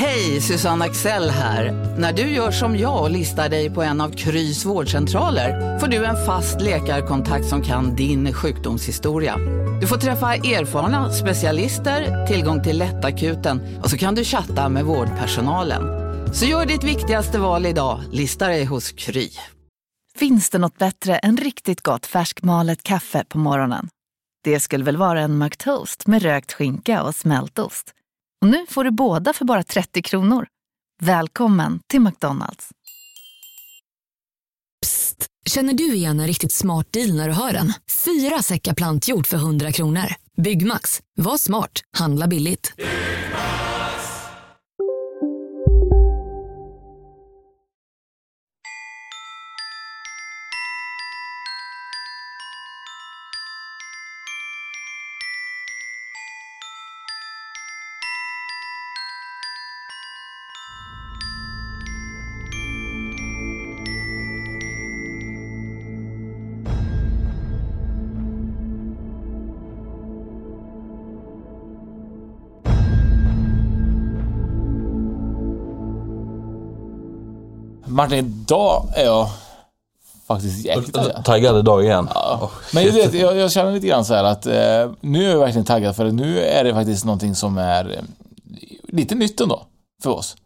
Hej, Susanne Axel här. När du gör som jag och listar dig på en av Krys vårdcentraler får du en fast läkarkontakt som kan din sjukdomshistoria. Du får träffa erfarna specialister, tillgång till lättakuten och så kan du chatta med vårdpersonalen. Så gör ditt viktigaste val idag, lista dig hos Kry. Finns det något bättre än riktigt gott färskmalet kaffe på morgonen? Det skulle väl vara en McToast med rökt skinka och smältost. Och nu får du båda för bara 30 kronor. Välkommen till McDonalds. Psst! Känner du igen en riktigt smart deal när du hör den? Fyra säckar plantjord för 100 kronor. Byggmax. Var smart. Handla billigt. Martin, idag är jag faktiskt jäkligt taggad. Taggad idag igen. Ja. Men jag, vet, jag, jag känner lite grann så här att eh, nu är jag verkligen taggad för nu är det faktiskt någonting som är eh, lite nytt ändå för oss.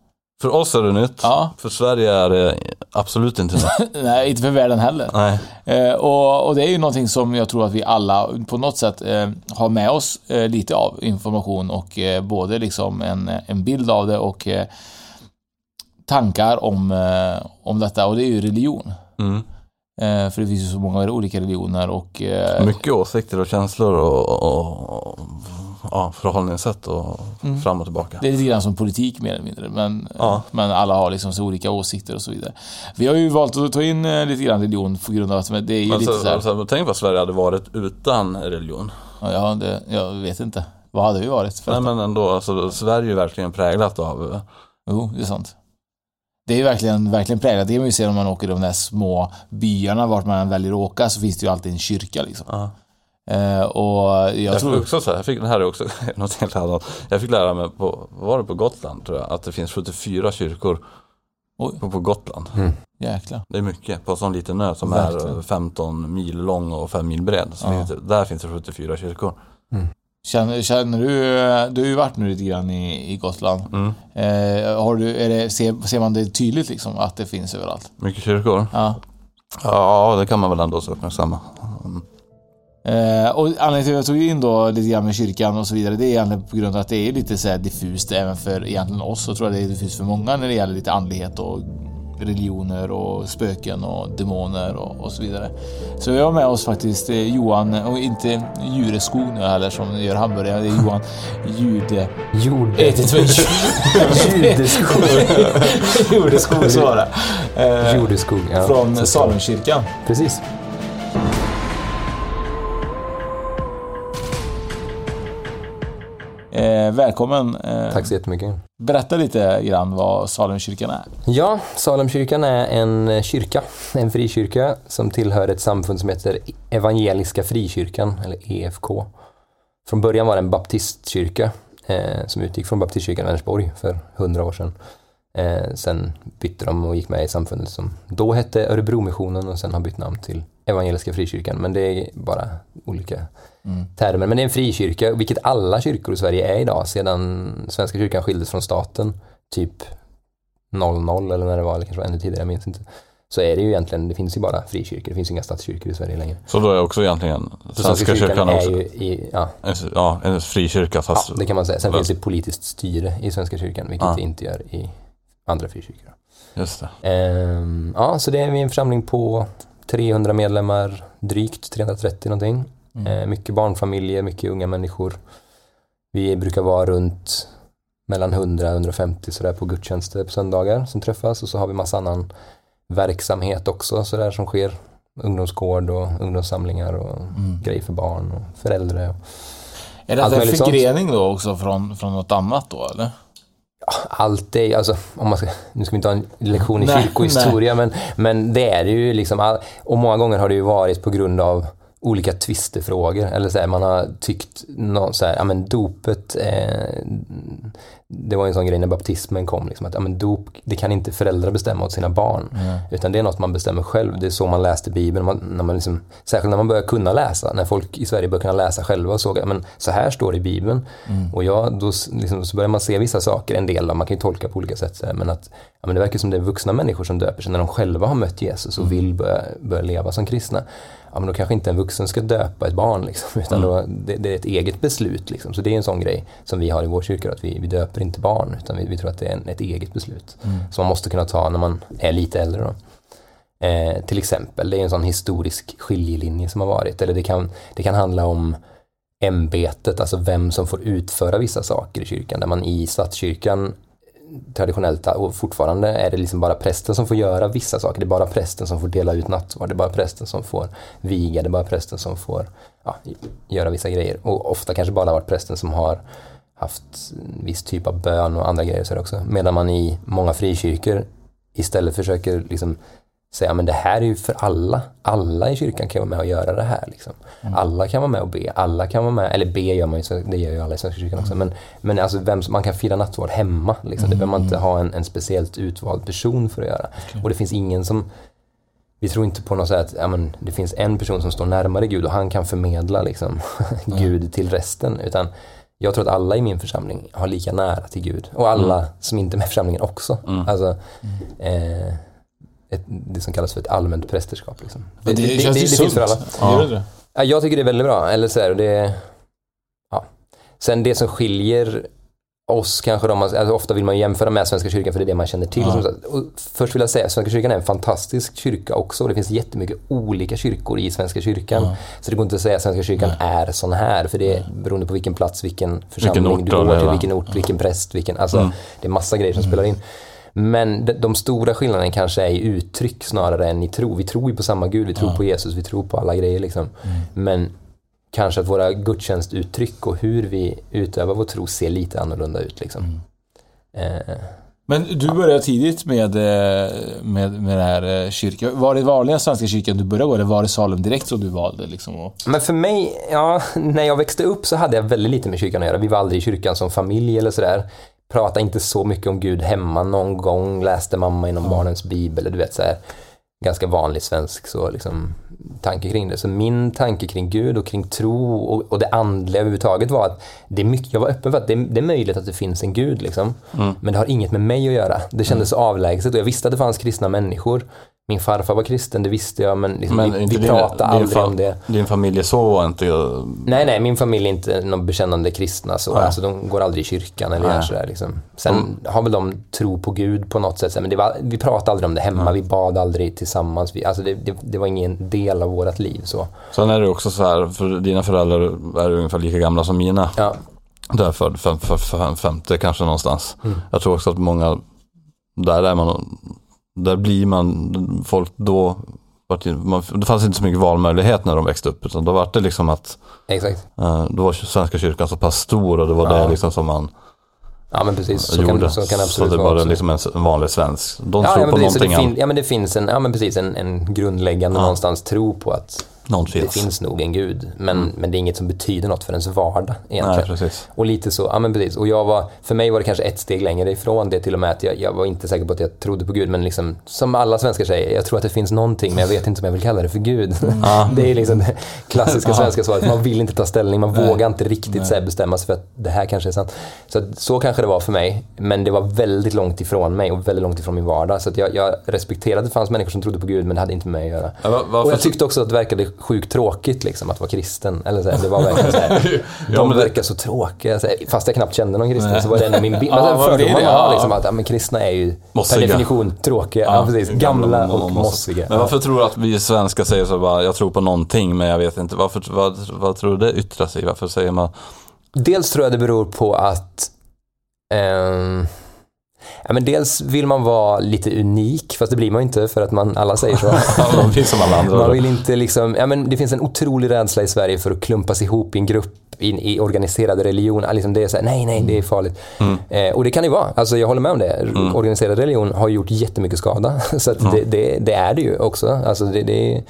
För oss är det nytt. Ja. För Sverige är det absolut inte nytt. Nej, inte för världen heller. Nej. Eh, och, och det är ju någonting som jag tror att vi alla på något sätt eh, har med oss eh, lite av information och eh, både liksom en, en bild av det och eh, tankar om, eh, om detta och det är ju religion. Mm. Eh, för det finns ju så många olika religioner och eh, Mycket åsikter och känslor och, och, och ja, förhållningssätt och fram och tillbaka. det är lite grann som politik mer eller mindre. Men, Ja. men alla har liksom så olika åsikter och så vidare. Vi har ju valt att ta in lite grann religion på grund av att det är ju lite Alltså, så här, alltså, tänk vad Sverige hade varit utan religion. ja, det, jag vet inte. Vad hade vi varit? För Nej men ändå, alltså, Sverige är ju verkligen präglat av Jo, det är sant. Det är verkligen, verkligen präglat. Det kan man ju se om man åker i de där små byarna vart man än väljer att åka så finns det ju alltid en kyrka liksom. Ja. Eh, och jag Jag tror... också så här, jag fick, det här är också något helt annat. Jag fick lära mig på, var det på Gotland tror jag, att det finns 74 kyrkor Oj. på, på Gotland. Jäklar. Det är mycket på en sån liten ö som Verkligen. är 15 mil lång och 5 mil bred. Så Ja. finns det, där finns det 74 kyrkor. Känner, känner du, du har ju varit nu lite grann i, i Gotland. Mm. Eh, har du, är det, ser, ser man det tydligt liksom att det finns överallt? Mycket kyrkor. Ja. Ja, det kan man väl ändå så uppmärksamma. Mm. Eh, och anledningen till att jag tog in då lite grann med kyrkan och så vidare, det är egentligen på grund av att det är lite så diffust även för egentligen oss. Och tror jag det är diffust för många när det gäller lite andlighet och religioner och spöken och demoner och, och så vidare. Så vi har med oss faktiskt eh, Johan, och inte Jureskog nu heller som gör hamburgare, det är Johan Jude... Jord... Jag vet inte vad Judeskog. Var det. Eh, Jordeskog, ja. från Salemkyrkan. Precis. Eh, välkommen. Eh, Tack så jättemycket. Berätta lite grann vad Salemkyrkan är. Ja, Salemkyrkan är en kyrka, en frikyrka som tillhör ett samfund som heter Evangeliska Frikyrkan, eller EFK. Från början var det en baptistkyrka eh, som utgick från baptistkyrkan i Vänersborg för hundra år sedan. Eh, sen bytte de och gick med i samfundet som då hette Örebromissionen och sen har bytt namn till Evangeliska Frikyrkan. Men det är bara olika termer. Men det är en frikyrka, vilket alla kyrkor i Sverige är idag sedan Svenska kyrkan skildes från staten. Typ 00 eller när det var, eller kanske var ännu tidigare, jag minns inte. Så är det ju egentligen, det finns ju bara frikyrkor, det finns inga statskyrkor i Sverige längre. Så då är också egentligen Så Svenska kyrkan är också ju i, ja, en, ja, en frikyrka ja, fast... det kan man säga. Sen Väl- finns det politiskt styre i Svenska kyrkan, vilket Ja. det inte gör i andra frikyrkor. Just det. Ehm, ja, så det är en församling på 300 medlemmar, drygt 330 någonting. Ehm, mycket barnfamiljer, mycket unga människor. Vi brukar vara runt mellan 100 och 150 sådär på gudstjänster på söndagar som träffas och så har vi massa annan verksamhet också sådär som sker. Ungdomsgård och ungdomssamlingar och grejer för barn och föräldrar. Och Är det en förgrening då också från, från något annat då eller? Allt är, alltså, om man ska, nu ska vi inte ha en lektion i Nej, kyrkohistoria, men, men det är det ju liksom, all, och många gånger har det ju varit på grund av olika tvistefrågor, eller så här, man har tyckt, nå, så här, ja men dopet, eh, det var en sån grej när baptismen kom, liksom, att ja, men dop, det kan inte föräldrar bestämma åt sina barn. Mm. Utan det är något man bestämmer själv. Det är så man läste Bibeln. Man, när man liksom, särskilt när man börjar kunna läsa. När folk i Sverige börjar kunna läsa själva och såg att men så här står det i Bibeln. Och ja, då liksom, så börjar man se vissa saker, en del, av- man kan ju tolka på olika sätt. Men att ja, men det verkar som det är vuxna människor som döper sig när de själva har mött Jesus och vill börja, börja leva som kristna. Ja, men då kanske inte en vuxen ska döpa ett barn. Liksom, utan då, det, det är ett eget beslut. Liksom. Så det är en sån grej som vi har i vår kyrka. Att vi, vi döper inte barn utan vi, vi tror att det är en, ett eget beslut. Som man måste kunna ta när man är lite äldre. Då. Eh, till exempel, det är en sån historisk skiljelinje som har varit. Eller det kan, det kan handla om ämbetet, alltså vem som får utföra vissa saker i kyrkan. Där man i statskyrkan traditionellt och fortfarande är det liksom bara prästen som får göra vissa saker. Det är bara prästen som får dela ut nattvard, det är bara prästen som får viga, det är bara prästen som får ja, göra vissa grejer. Och ofta kanske bara varit prästen som har haft en viss typ av bön och andra grejer så också. Medan man i många frikyrkor istället försöker liksom säga men det här är ju för alla. Alla i kyrkan kan vara med och göra det här. Liksom. Alla kan vara med och be. Alla kan vara med, eller be gör man ju, det gör ju alla i Svenska kyrkan också. Men, men alltså vem, man kan fira nattvard hemma. Liksom. Det behöver man inte ha en, en speciellt utvald person för att göra. Och det finns ingen som vi tror inte på något sätt att ja, men, det finns en person som står närmare Gud och han kan förmedla liksom, Gud till resten. Utan jag tror att alla i min församling har lika nära till Gud. Och alla som inte är med i församlingen också. Alltså, eh, ett, det som kallas för ett allmänt prästerskap. Liksom. Det, det, det, känns det, ju det finns för alla. sunt. Det det? Ja, jag tycker det är väldigt bra. Eller så här, det, ja. Sen det som skiljer oss kanske, de, alltså ofta vill man jämföra med Svenska kyrkan för det är det man känner till. Och först vill jag säga, Svenska kyrkan är en fantastisk kyrka också. Det finns jättemycket olika kyrkor i Svenska kyrkan. Så det går inte att säga att Svenska kyrkan är sån här. För det är beroende på vilken plats, vilken församling ort du går till, vilken ort, vilken präst, vilken, alltså det är massa grejer som spelar in. Men de, de stora skillnaderna kanske är i uttryck snarare än i tro. Vi tror ju på samma Gud, vi tror på Jesus, vi tror på alla grejer liksom. Men kanske att våra gudstjänstuttryck och hur vi utövar vår tro ser lite annorlunda ut liksom. Eh, Men du började tidigt med, eh, med, med det här eh, kyrkan. Var det vanliga Svenska kyrkan du började gå eller var det Salem direkt som du valde? Liksom? Och, Men för mig, ja, när jag växte upp så hade jag väldigt lite med kyrkan att göra. Vi var aldrig i kyrkan som familj eller sådär. Pratade inte så mycket om Gud hemma. Någon gång läste mamma inom barnens bibel. Du vet så här, ganska vanlig svensk så liksom, tanke kring det. Så min tanke kring Gud och kring tro och, och det andliga överhuvudtaget var att det är mycket, jag var öppen för att det, det är möjligt att det finns en Gud. Liksom. Men det har inget med mig att göra. Det kändes så avlägset och jag visste att det fanns kristna människor. Min farfar var kristen, det visste jag, men, liksom, Men vi, vi din, pratade din, aldrig om det. din familj är så inte... Nej, nej, min familj är inte någon bekännande kristna så. Alltså, de går aldrig i kyrkan eller Nej. sådär liksom. Sen har väl de tro på Gud på något sätt. Men det var, vi pratade aldrig om det hemma, vi bad aldrig tillsammans. Vi, alltså det, det, det var ingen del av vårt liv så. Sen är det också så här, för dina föräldrar är ungefär lika gamla som mina. Ja, Du är född fem, fem, fem, femte kanske någonstans. Jag tror också att många, där är man, där blir man, folk då, man, det fanns inte så mycket valmöjlighet när de växte upp. Utan då var det liksom att, exakt. eh, då var Svenska kyrkan så pass stor och det var Ja. det liksom som man Ja, men precis. Så gjorde. kan, så kan det absolut så det vara. var också. liksom en, en vanlig svensk. De Ja, tror ja, på precis, så det någonting fin, ja, men det finns en, ja, men precis, en, en grundläggande Ja. någonstans tro på att Någon det finns. finns nog en gud. Men, men det är inget som betyder något för ens vardag egentligen. Nej. Och lite så, ja men precis. Och jag var, för mig var det kanske ett steg längre ifrån det till och med att jag, jag var inte säker på att jag trodde på Gud. Men liksom, som alla svenskar säger, jag tror att det finns någonting men jag vet inte om jag vill kalla det för Gud. det är liksom det klassiska svenska svaret. Man vill inte ta ställning, man vågar inte riktigt så bestämma sig för att det här kanske är sant. Så, så kanske det var för mig. Men det var väldigt långt ifrån mig och väldigt långt ifrån min vardag. Så jag, jag respekterade att det fanns människor som trodde på Gud men det hade inte med mig att göra. Ja, och jag tyckte också att det verkade sjukt tråkigt liksom, att vara kristen. Eller så här, det var verkligen så här, de verkar så tråkiga. Så här, fast jag knappt kände någon kristen så var det ändå min bild. Ja, det? fördomar man har liksom att ja, men kristna är ju Mossiga. per definition tråkiga. Ja, precis. Gamla och moss- mossiga. Men varför tror du att vi svenskar säger så bara, jag tror på någonting men jag vet inte. Varför, vad, vad tror du det yttrar sig? Varför säger man, Dels tror jag det beror på att ehm, Ja, men dels vill man vara lite unik, fast det blir man inte för att man, alla säger så. de finns som alla andra. Man vill inte liksom, ja, men det finns en otrolig rädsla i Sverige för att klumpas ihop i en grupp in, i organiserad religion. Liksom det är så här, nej, nej, det är farligt. Eh, och det kan det ju vara. Alltså, jag håller med om det. Organiserad religion har gjort jättemycket skada. Så att det, det, det är det ju också. Alltså, det, det,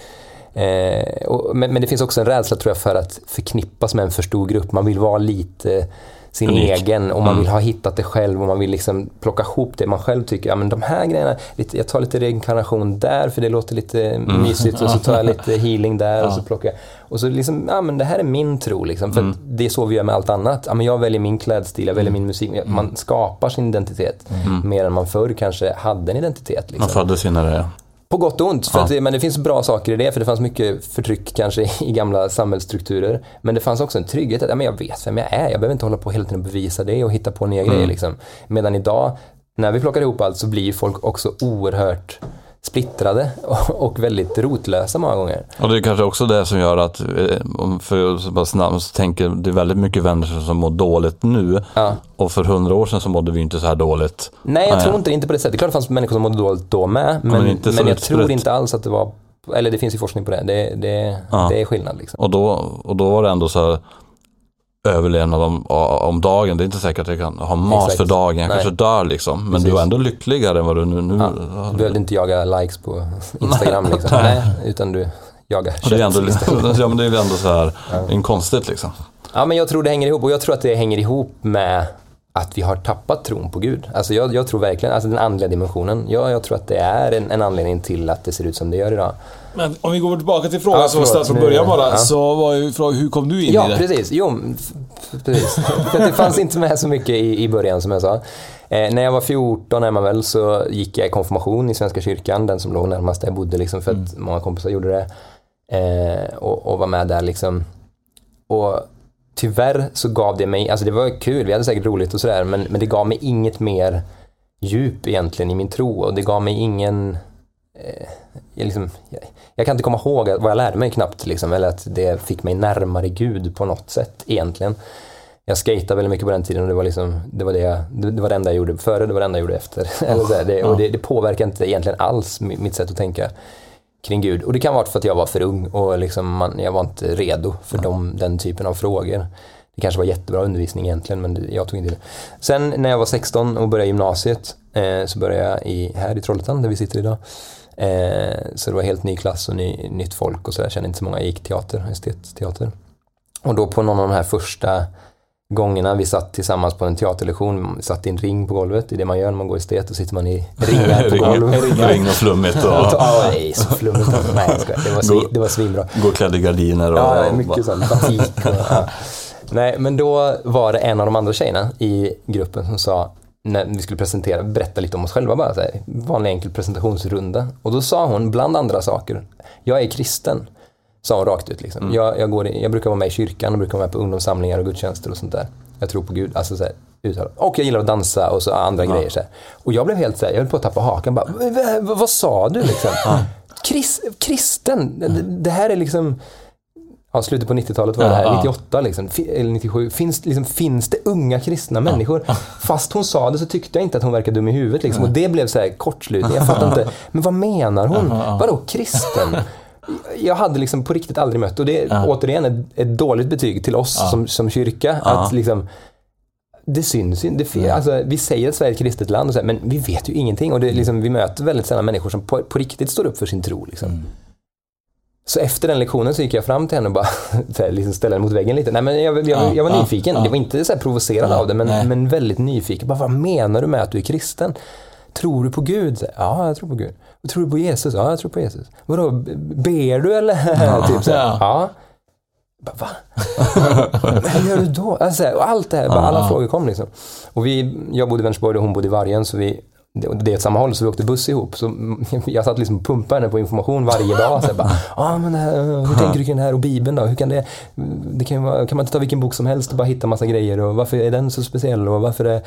eh, och, men, men det finns också en rädsla tror jag för att förknippas med en för stor grupp. Man vill vara lite sin Unik. egen och man Mm. vill ha hittat det själv och man vill liksom plocka ihop det man själv tycker, ja men de här grejerna, jag tar lite reinkarnation där för det låter lite Mm. mysigt och så tar jag lite healing där och så plockar jag. Och så liksom, ja men det här är min tro liksom. För Mm. det är så vi gör med allt annat. Ja men jag väljer min klädstil, jag väljer Mm. min musik. Man skapar sin identitet mer än man förr kanske hade en identitet. Liksom. Man föddes in i det. På gott och ont. För Ja. att, det- men det finns bra saker i det, för det fanns mycket förtryck kanske i gamla samhällsstrukturer. Men det fanns också en trygghet att ja, men jag vet vem jag är. Jag behöver inte hålla på hela tiden och bevisa det och hitta på nya grejer. Liksom. Medan idag, när vi plockar ihop allt så blir folk också oerhört splittrade och, väldigt rotlösa många gånger. Och det är kanske också det som gör att, eh, för att bara snabbt så tänker det är väldigt mycket människor som mår dåligt nu. Ja. Och för hundra år sedan så mådde vi inte så här dåligt. Nej, jag Nej. tror inte det. Inte på det sättet. Det är klart det fanns människor som mådde dåligt då med. Men, men men, jag tror inte alls att det var... Eller det finns ju forskning på det. Det, det, Ja. det är skillnad liksom. Och då, och då var det ändå så här överlevnad om, om dagen. Det är inte säkert att jag kan ha mat Exakt. för dagen. Jag Nej. kanske dör liksom. Men Precis. du var ändå lyckligare än vad du nu... nu Ja. Du behövde inte jaga likes på Instagram liksom. Nej, utan du jagar Och det är kött ändå, istället. ja, men det är väl ändå så här, är konstigt liksom. Ja, men jag tror det hänger ihop och jag tror att det hänger ihop med att vi har tappat tron på Gud. Alltså jag, jag tror verkligen, alltså den andliga dimensionen. Ja, jag tror att det är en, en anledning till att det ser ut som det gör idag. Men om vi går tillbaka till frågan Ja, som var ställd från början bara. Ja. Så var ju frågan, hur kom du in Ja, i det? precis. Jo, precis. För det fanns inte med så mycket i, i början som jag sa. Eh, när jag var 14 är man väl så gick jag i konfirmation i Svenska kyrkan, den som låg närmast där jag bodde liksom, för att många kompisar gjorde det. Eh, och, och var med där liksom. Och tyvärr så gav det mig, alltså det var kul, vi hade säkert roligt och sådär, men, men det gav mig inget mer djup egentligen i min tro och det gav mig ingen jag, liksom, jag, jag kan inte komma ihåg vad jag lärde mig knappt, liksom, eller att det fick mig närmare Gud på något sätt egentligen. Jag skejtade väldigt mycket på den tiden och det var, liksom, det, var det, jag, det, det var det enda jag gjorde före, det var det enda jag gjorde efter. eller så här, det, och det, det påverkar inte egentligen alls mi- mitt sätt att tänka kring Gud. Och det kan vara för att jag var för ung och liksom man, jag var inte redo för de, den typen av frågor. Det kanske var jättebra undervisning egentligen men jag tog inte det. Sen när jag var 16 och började gymnasiet eh, så började jag i, här i Trollhättan där vi sitter idag. Eh, så det var helt ny klass och ny, nytt folk och sådär. Jag kände inte så många. Jag gick teater, estetteater. Och då på någon av de här första gångerna vi satt tillsammans på en teaterlektion, vi satt i en ring på golvet, det är det man gör när man går estet, då sitter man i ringar på golvet. Ring, och flummigt och Ja, är så flummigt. Nej, det var, svin, det var svinbra. gå klädd i gardiner och... Ja, mycket sånt. Batik och, ja. Nej, men då var det en av de andra tjejerna i gruppen som sa, när vi skulle presentera, berätta lite om oss själva bara, så här, vanlig enkel presentationsrunda. Och då sa hon, bland andra saker, jag är kristen. Sa hon rakt ut liksom. Jag, jag, går, jag brukar vara med i kyrkan och brukar vara med på ungdomssamlingar och gudstjänster och sånt där. Jag tror på Gud. Alltså så här, uttalat. Och jag gillar att dansa och så andra grejer. Så här. Och jag blev helt så här, jag höll på att tappa hakan. Bara, "V- v- vad, sa du liksom? Kris, kristen, det, det här är liksom Ja, slutet på 90-talet var det här, Ja, ja. 98 liksom, eller 97. Finns, liksom, finns det unga kristna människor? Fast hon sa det så tyckte jag inte att hon verkade dum i huvudet. Liksom. Och det blev så här kortslutning. Jag fattar inte. Men vad menar hon? Vadå kristen? Jag hade liksom på riktigt aldrig mött, och det är återigen ett, ett dåligt betyg till oss som, som kyrka. Att liksom, det syns det, fi- alltså, Vi säger att Sverige är ett kristet land, och så här, men vi vet ju ingenting. Och det, liksom, vi möter väldigt sällan människor som på, på riktigt står upp för sin tro. Liksom. Så efter den lektionen så gick jag fram till henne och bara så här, liksom ställde henne mot väggen lite. Nej, men jag, jag, jag, jag var nyfiken. Det var inte så här provocerad av det, men, men väldigt nyfiken. Bara, vad menar du med att du är kristen? Tror du på Gud? Så, Ja, jag tror på Gud. Tror du på Jesus? Ja, jag tror på Jesus. Vadå, ber du eller? typ så här, Ja. Bara, va? Hur gör du då? Alltså, och allt det här, alla frågor kom liksom. Och vi, jag bodde i Vänersborg och hon bodde i Vargön, så vi det, är ett samma håll, så vi åkte buss ihop. Så jag satt liksom och pumpade henne på information varje dag. Så jag bara, ah, men här, hur tänker du kring det här och Bibeln då? Hur kan, det, det kan, kan man inte ta vilken bok som helst och bara hitta massa grejer? Och varför är den så speciell? Och, varför är,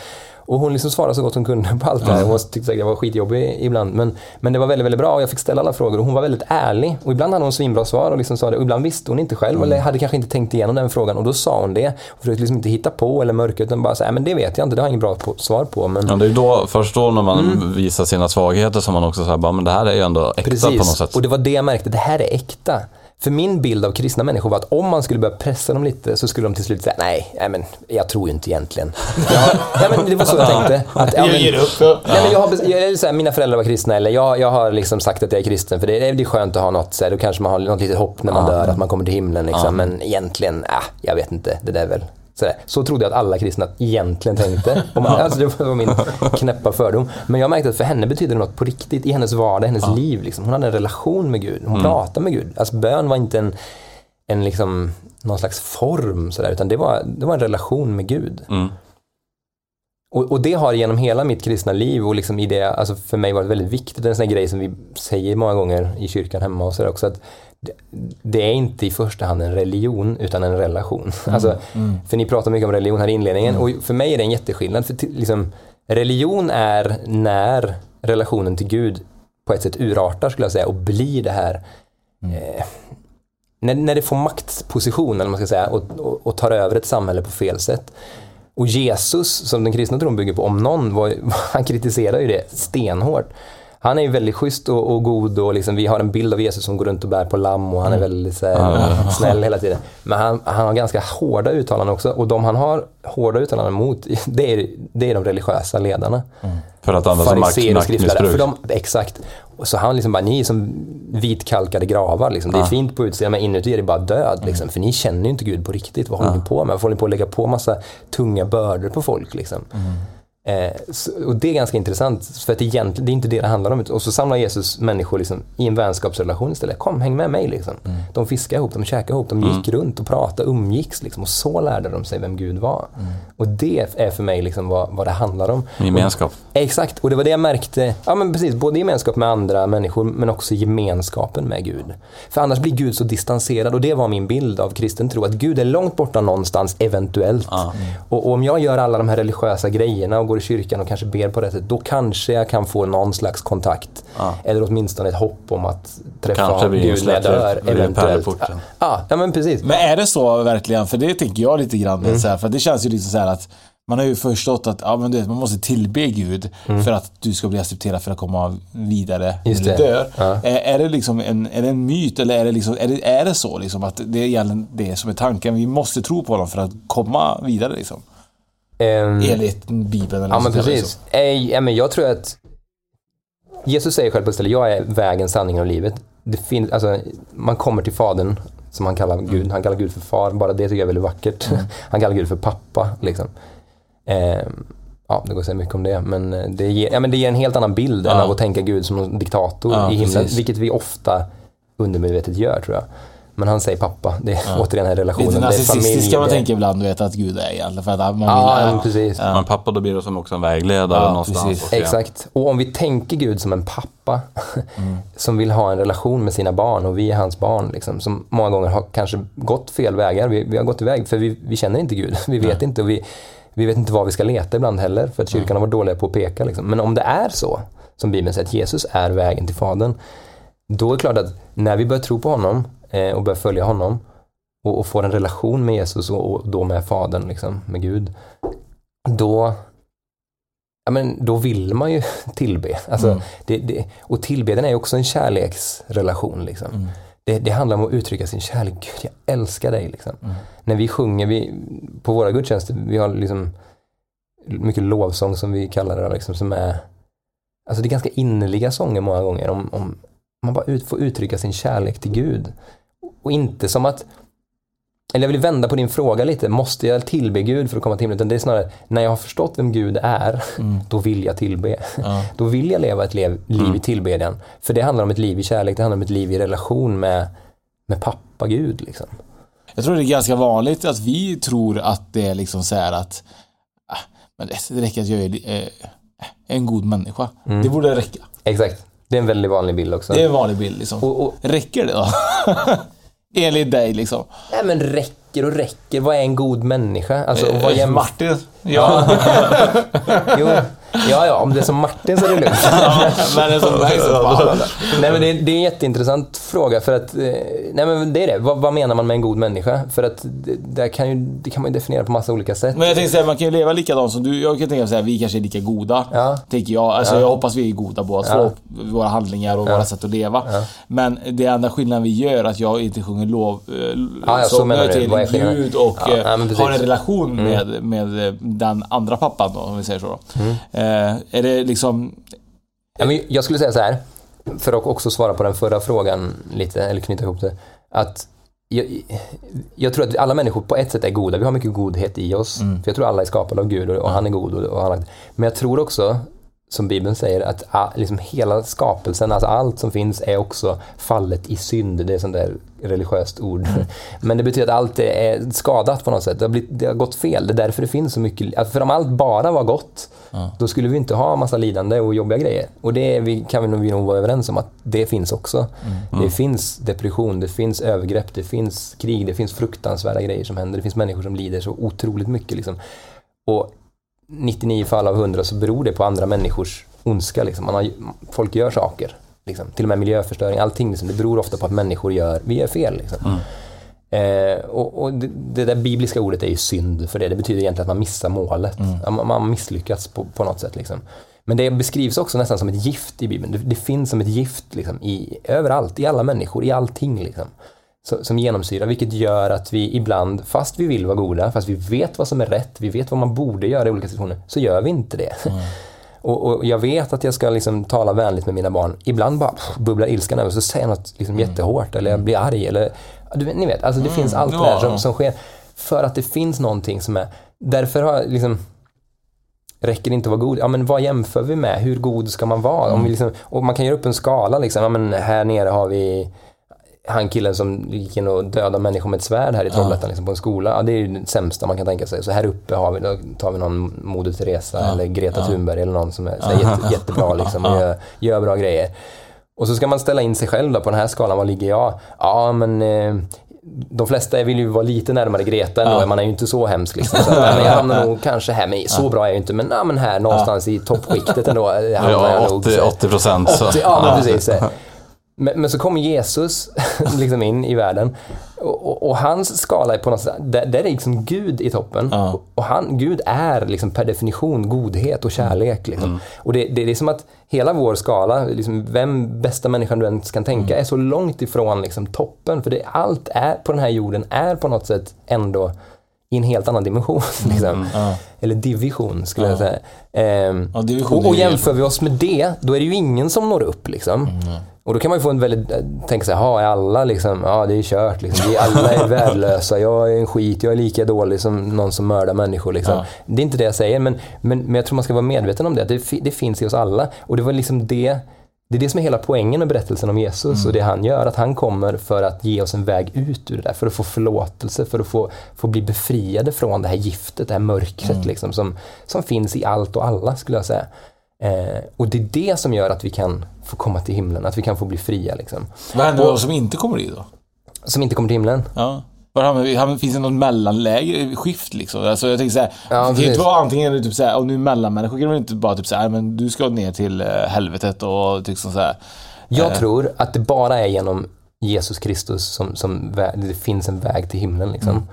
och hon liksom svarade så gott hon kunde på allt det här. Hon tyckte säkert jag var skitjobbig ibland. Men, men det var väldigt, väldigt bra och jag fick ställa alla frågor. Och hon var väldigt ärlig. Och ibland hade hon svinbra svar och liksom sa det. Och ibland visste hon inte själv eller hade kanske inte tänkt igenom den frågan. Och då sa hon det. Och försökte liksom inte hitta på eller mörka utan bara säga, men det vet jag inte, det har jag inget bra på, svar på. Men Ja, det är då, först då när man visar sina svagheter som man också säger, men det här är ju ändå äkta på något sätt. Och det var det jag märkte, det här är äkta. För min bild av kristna människor var att om man skulle börja pressa dem lite så skulle de till slut säga nej, nej men jag tror ju inte egentligen. ja, ja, men det var så jag tänkte. Att, ja, Jag men, ger upp. Nej, men jag har, jag, så här, mina föräldrar var kristna eller jag, jag har liksom sagt att jag är kristen för det, det är skönt att ha något, så här, då kanske man har något litet hopp när man dör att man kommer till himlen. Liksom. Men egentligen, äh, jag vet inte, det där är väl Sådär. Så trodde jag att alla kristna egentligen tänkte. Man, alltså det var min knäppa fördom. Men jag märkte att för henne betyder det något på riktigt i hennes vardag, hennes liv. Liksom. Hon hade en relation med Gud. Hon pratade med Gud. Alltså bön var inte en, en liksom, någon slags form, sådär, utan det var, det var en relation med Gud. Mm. Och, och det har genom hela mitt kristna liv och liksom i det, alltså för mig varit väldigt viktigt. Det är en sån grej som vi säger många gånger i kyrkan hemma och sådär också. Att det, är inte i första hand en religion utan en relation. Alltså, För ni pratar mycket om religion här i inledningen och för mig är det en jätteskillnad. För liksom, religion är när relationen till Gud på ett sätt urartar skulle jag säga och blir det här eh, när, när det får maktposition eller man ska säga och, och, och tar över ett samhälle på fel sätt. Och Jesus, som den kristna tron bygger på, om någon, var, han kritiserar ju det stenhårt. Han är ju väldigt schysst och, och god och liksom, vi har en bild av Jesus som går runt och bär på lamm och han är väldigt så här, snäll hela tiden. Men han, han har ganska hårda uttalanden också och de han har hårda uttalanden mot, det är, det är de religiösa ledarna. För att maktmissbruk. För de, exakt. Så han liksom bara, ni är som vitkalkade gravar. Liksom. Det är fint på utsidan men inuti är det bara död. Liksom. För ni känner ju inte Gud på riktigt. Vad håller ni på med? Varför håller ni på att lägga på massa tunga bördor på folk? Liksom? Eh, så, och det är ganska intressant, för att egentligen, det är inte det det handlar om. Och så samlar Jesus människor liksom, i en vänskapsrelation istället. Kom, häng med mig. Liksom. De fiskade ihop, de käkade ihop, de gick runt och pratade, umgicks. Liksom, och så lärde de sig vem Gud var. Och det är för mig liksom vad, vad det handlar om. Gemenskap. Exakt, och det var det jag märkte. Ja men precis, både gemenskap med andra människor men också gemenskapen med Gud. För annars blir Gud så distanserad och det var min bild av kristen tro. Att Gud är långt borta någonstans, eventuellt. Och, och om jag gör alla de här religiösa grejerna och går i kyrkan och kanske ber på det sättet, då kanske jag kan få någon slags kontakt. Eller åtminstone ett hopp om att träffa Kanske Gud när jag dör, eventuellt. Ja, ja, men precis. Men är det så verkligen? För det tänker jag lite grann. Mm. Så här, för det känns ju liksom så här att man har ju förstått att ja, men du vet, man måste tillbe Gud för att du ska bli accepterad för att komma vidare Mm. Just när du det. dör. Ja. Är, är det liksom en, är det en myt eller är det, liksom, är det, är det så liksom att det är egentligen det som är tanken? Vi måste tro på honom för att komma vidare liksom. Ehm, Enligt Bibeln eller Ja men precis. Eh, ja, men jag tror att Jesus säger själv på ett ställe, jag är vägen, sanningen och livet. Det finns, alltså, man kommer till Fadern, som han kallar Gud. Han kallar Gud för far, bara det tycker jag är väldigt vackert. Han kallar Gud för pappa. Liksom. Eh, ja, det går att säga mycket om det, men eh, det ger, ja, men det ger en helt annan bild än Ja. av att tänka Gud som en diktator Ja, i himlen. precis. Vilket vi ofta undermedvetet gör tror jag. Men han säger pappa, det är återigen den här relationen. Lite narcissistiskt kan man tänka ibland, du vet att Gud är egentligen för att man vill... Ja, men precis. Men pappa, då blir det som också en vägledare Ja, någonstans. precis. Exakt. Och om vi tänker Gud som en pappa som vill ha en relation med sina barn och vi är hans barn, liksom, som många gånger har kanske gått fel vägar. Vi, vi har gått iväg för vi, vi känner inte Gud. Vi vet inte och vi, vi vet inte var vi ska leta ibland heller för att kyrkan har varit dåliga på att peka. Liksom. Men om det är så, som Bibeln säger, att Jesus är vägen till Fadern, då är det klart att när vi börjar tro på honom och börjar följa honom och, och får en relation med Jesus och, och då med Fadern, liksom, med Gud, då, ja, men då vill man ju tillbe. Alltså, Mm. det, det, och tillbedjan är också en kärleksrelation. Liksom. Mm. Det, det handlar om att uttrycka sin kärlek. Gud, jag älskar dig. Liksom. Mm. När vi sjunger, vi, på våra gudstjänster, vi har liksom mycket lovsång som vi kallar det, liksom, som är Alltså det är ganska innerliga sånger många gånger om, om man bara ut, får uttrycka sin kärlek till Gud. Och inte som att eller jag vill vända på din fråga lite. Måste jag tillbe Gud för att komma till himlen? Utan det är snarare, när jag har förstått vem Gud är, då vill jag tillbe. Ja. Då vill jag leva ett lev, liv i tillbedjan. För det handlar om ett liv i kärlek, det handlar om ett liv i relation med, med pappa Gud. Liksom. Jag tror det är ganska vanligt att vi tror att det är liksom så här att ah, men det, räcker att jag är eh, en god människa. Det borde räcka. Exakt. Det är en väldigt vanlig bild också. Det är en vanlig bild liksom. Och, och, Räcker det då? Enligt dig liksom. nej men räcker och räcker. Vad är en god människa? Alltså, och vad Eh, jäm... Martin. Ja. jo, ja, ja, om det är som Martin så är det lugnt. men det är som mig så fan. Nej, men det, det är en jätteintressant fråga för att, eh, nej men det är det. Vad, vad menar man med en god människa? För att det, kan ju, det kan man ju definiera på massa olika sätt. Men jag tänkte säga, man kan ju leva likadant som du. Jag kan tänka säga, vi kanske är lika goda. Ja. Tänker jag. Alltså jag hoppas vi är goda båda Ja. två. Våra handlingar och våra sätt att leva. Men det enda skillnaden vi gör att jag inte sjunger lov Ja, ja, så sånger du. till är? Gud och Ja, eh, ja. Mm. har en relation med, med eh, den andra pappan då, om vi säger så. Då. Mm. Eh, är det liksom... Jag skulle säga så här, för att också svara på den förra frågan lite, eller knyta ihop det. Att jag, jag tror att alla människor på ett sätt är goda. Vi har mycket godhet i oss. För jag tror alla är skapade av Gud och, och han är god. Och, och han, men jag tror också, som Bibeln säger, att a, liksom hela skapelsen, alltså allt som finns är också fallet i synd. Det är sånt där religiöst ord. Men det betyder att allt är skadat på något sätt. Det har, blivit, det har gått fel. Det är därför det finns så mycket. Alltså för om allt bara var gott, då skulle vi inte ha massa lidande och jobbiga grejer. Och det vi, kan vi nog, vi nog vara överens om att det finns också. Det finns depression, det finns övergrepp, det finns krig, det finns fruktansvärda grejer som händer. Det finns människor som lider så otroligt mycket. Liksom. Och 99 fall av 100 så beror det på andra människors ondska. Liksom. Man har, folk gör saker. Liksom. Till och med miljöförstöring, allting. Liksom. Det beror ofta på att människor gör, vi gör fel. Liksom. Eh, och, och det, det där bibliska ordet är ju synd för det. Det betyder egentligen att man missar målet. Ja, Man, man har misslyckats på, på något sätt. Liksom. Men det beskrivs också nästan som ett gift i Bibeln. Det, det finns som ett gift liksom, i, överallt, i alla människor, i allting. Liksom så- som genomsyrar, vilket gör att vi ibland, fast vi vill vara goda, fast vi vet vad som är rätt, vi vet vad man borde göra i olika situationer, så gör vi inte det. Och, och jag vet att jag ska liksom tala vänligt med mina barn. Ibland bara pff, bubblar ilskan över, så säger jag något liksom jättehårt, eller jag blir arg, eller du, ni vet, alltså det finns allt det där ja. som, som sker. För att det finns någonting som är, därför har jag liksom Räcker det inte att vara god? Ja, men vad jämför vi med? Hur god ska man vara? Om vi liksom, och man kan göra upp en skala. Liksom. Ja, men här nere har vi han killen som gick in och dödade människor med ett svärd här i Trollhättan liksom, på en skola. Ja, det är ju det sämsta man kan tänka sig. Så här uppe har vi, då tar vi någon Moder Teresa eller Greta Thunberg eller någon som är så jätte, jättebra liksom, och gör, gör bra grejer. Och så ska man ställa in sig själv då på den här skalan. Var ligger jag? Ja, men eh, de flesta vill ju vara lite närmare Greta ändå. Man är ju inte så hemsk liksom. Så, att, ja, men jag hamnar nog kanske här, men så bra är jag ju inte. Men, ja, men här någonstans i toppskiktet ändå. eh, hamnar jag Ja, nog. 80, 80 procent. 80, ja, men precis. Men, men så kommer Jesus liksom in i världen och, och, och hans skala är på något sätt, där, där är liksom Gud i toppen. Och, och han, Gud är liksom per definition godhet och kärlek. Liksom. Och det, det, det är som att hela vår skala, liksom, vem bästa människan du ens kan tänka, är så långt ifrån liksom, toppen. För det, allt är, på den här jorden är på något sätt ändå i en helt annan dimension. Liksom. Eller division skulle jag säga. Ehm, Ja, och, och jämför vi oss med det, då är det ju ingen som når upp. Liksom. Och då kan man ju få en väldigt, äh, tänka sig, ha är alla liksom, ja det är kört liksom. Vi alla är värdelösa, jag är en skit, jag är lika dålig som någon som mördar människor liksom. Det är inte det jag säger, men, men, men jag tror man ska vara medveten om det, att det, det finns i oss alla. Och det var liksom det, det är det som är hela poängen med berättelsen om Jesus och det han gör, att han kommer för att ge oss en väg ut ur det där, för att få förlåtelse, för att få, få bli befriade från det här giftet, det här mörkret liksom, som, som finns i allt och alla skulle jag säga. Eh, och det är det som gör att vi kan få komma till himlen, att vi kan få bli fria. Liksom. Vad händer med de som inte kommer dit då? Som inte kommer till himlen. Ja. Var Finns det något mellanläge, skift liksom? Alltså jag tänker såhär, Ja, det kan ju inte vara antingen typ såhär, om du är mellanmänniska kan du inte bara typ såhär, men du ska ner till eh, helvetet och liksom såhär. Jag Eh. tror att det bara är genom Jesus Kristus som, som det finns en väg till himlen. Liksom. Mm.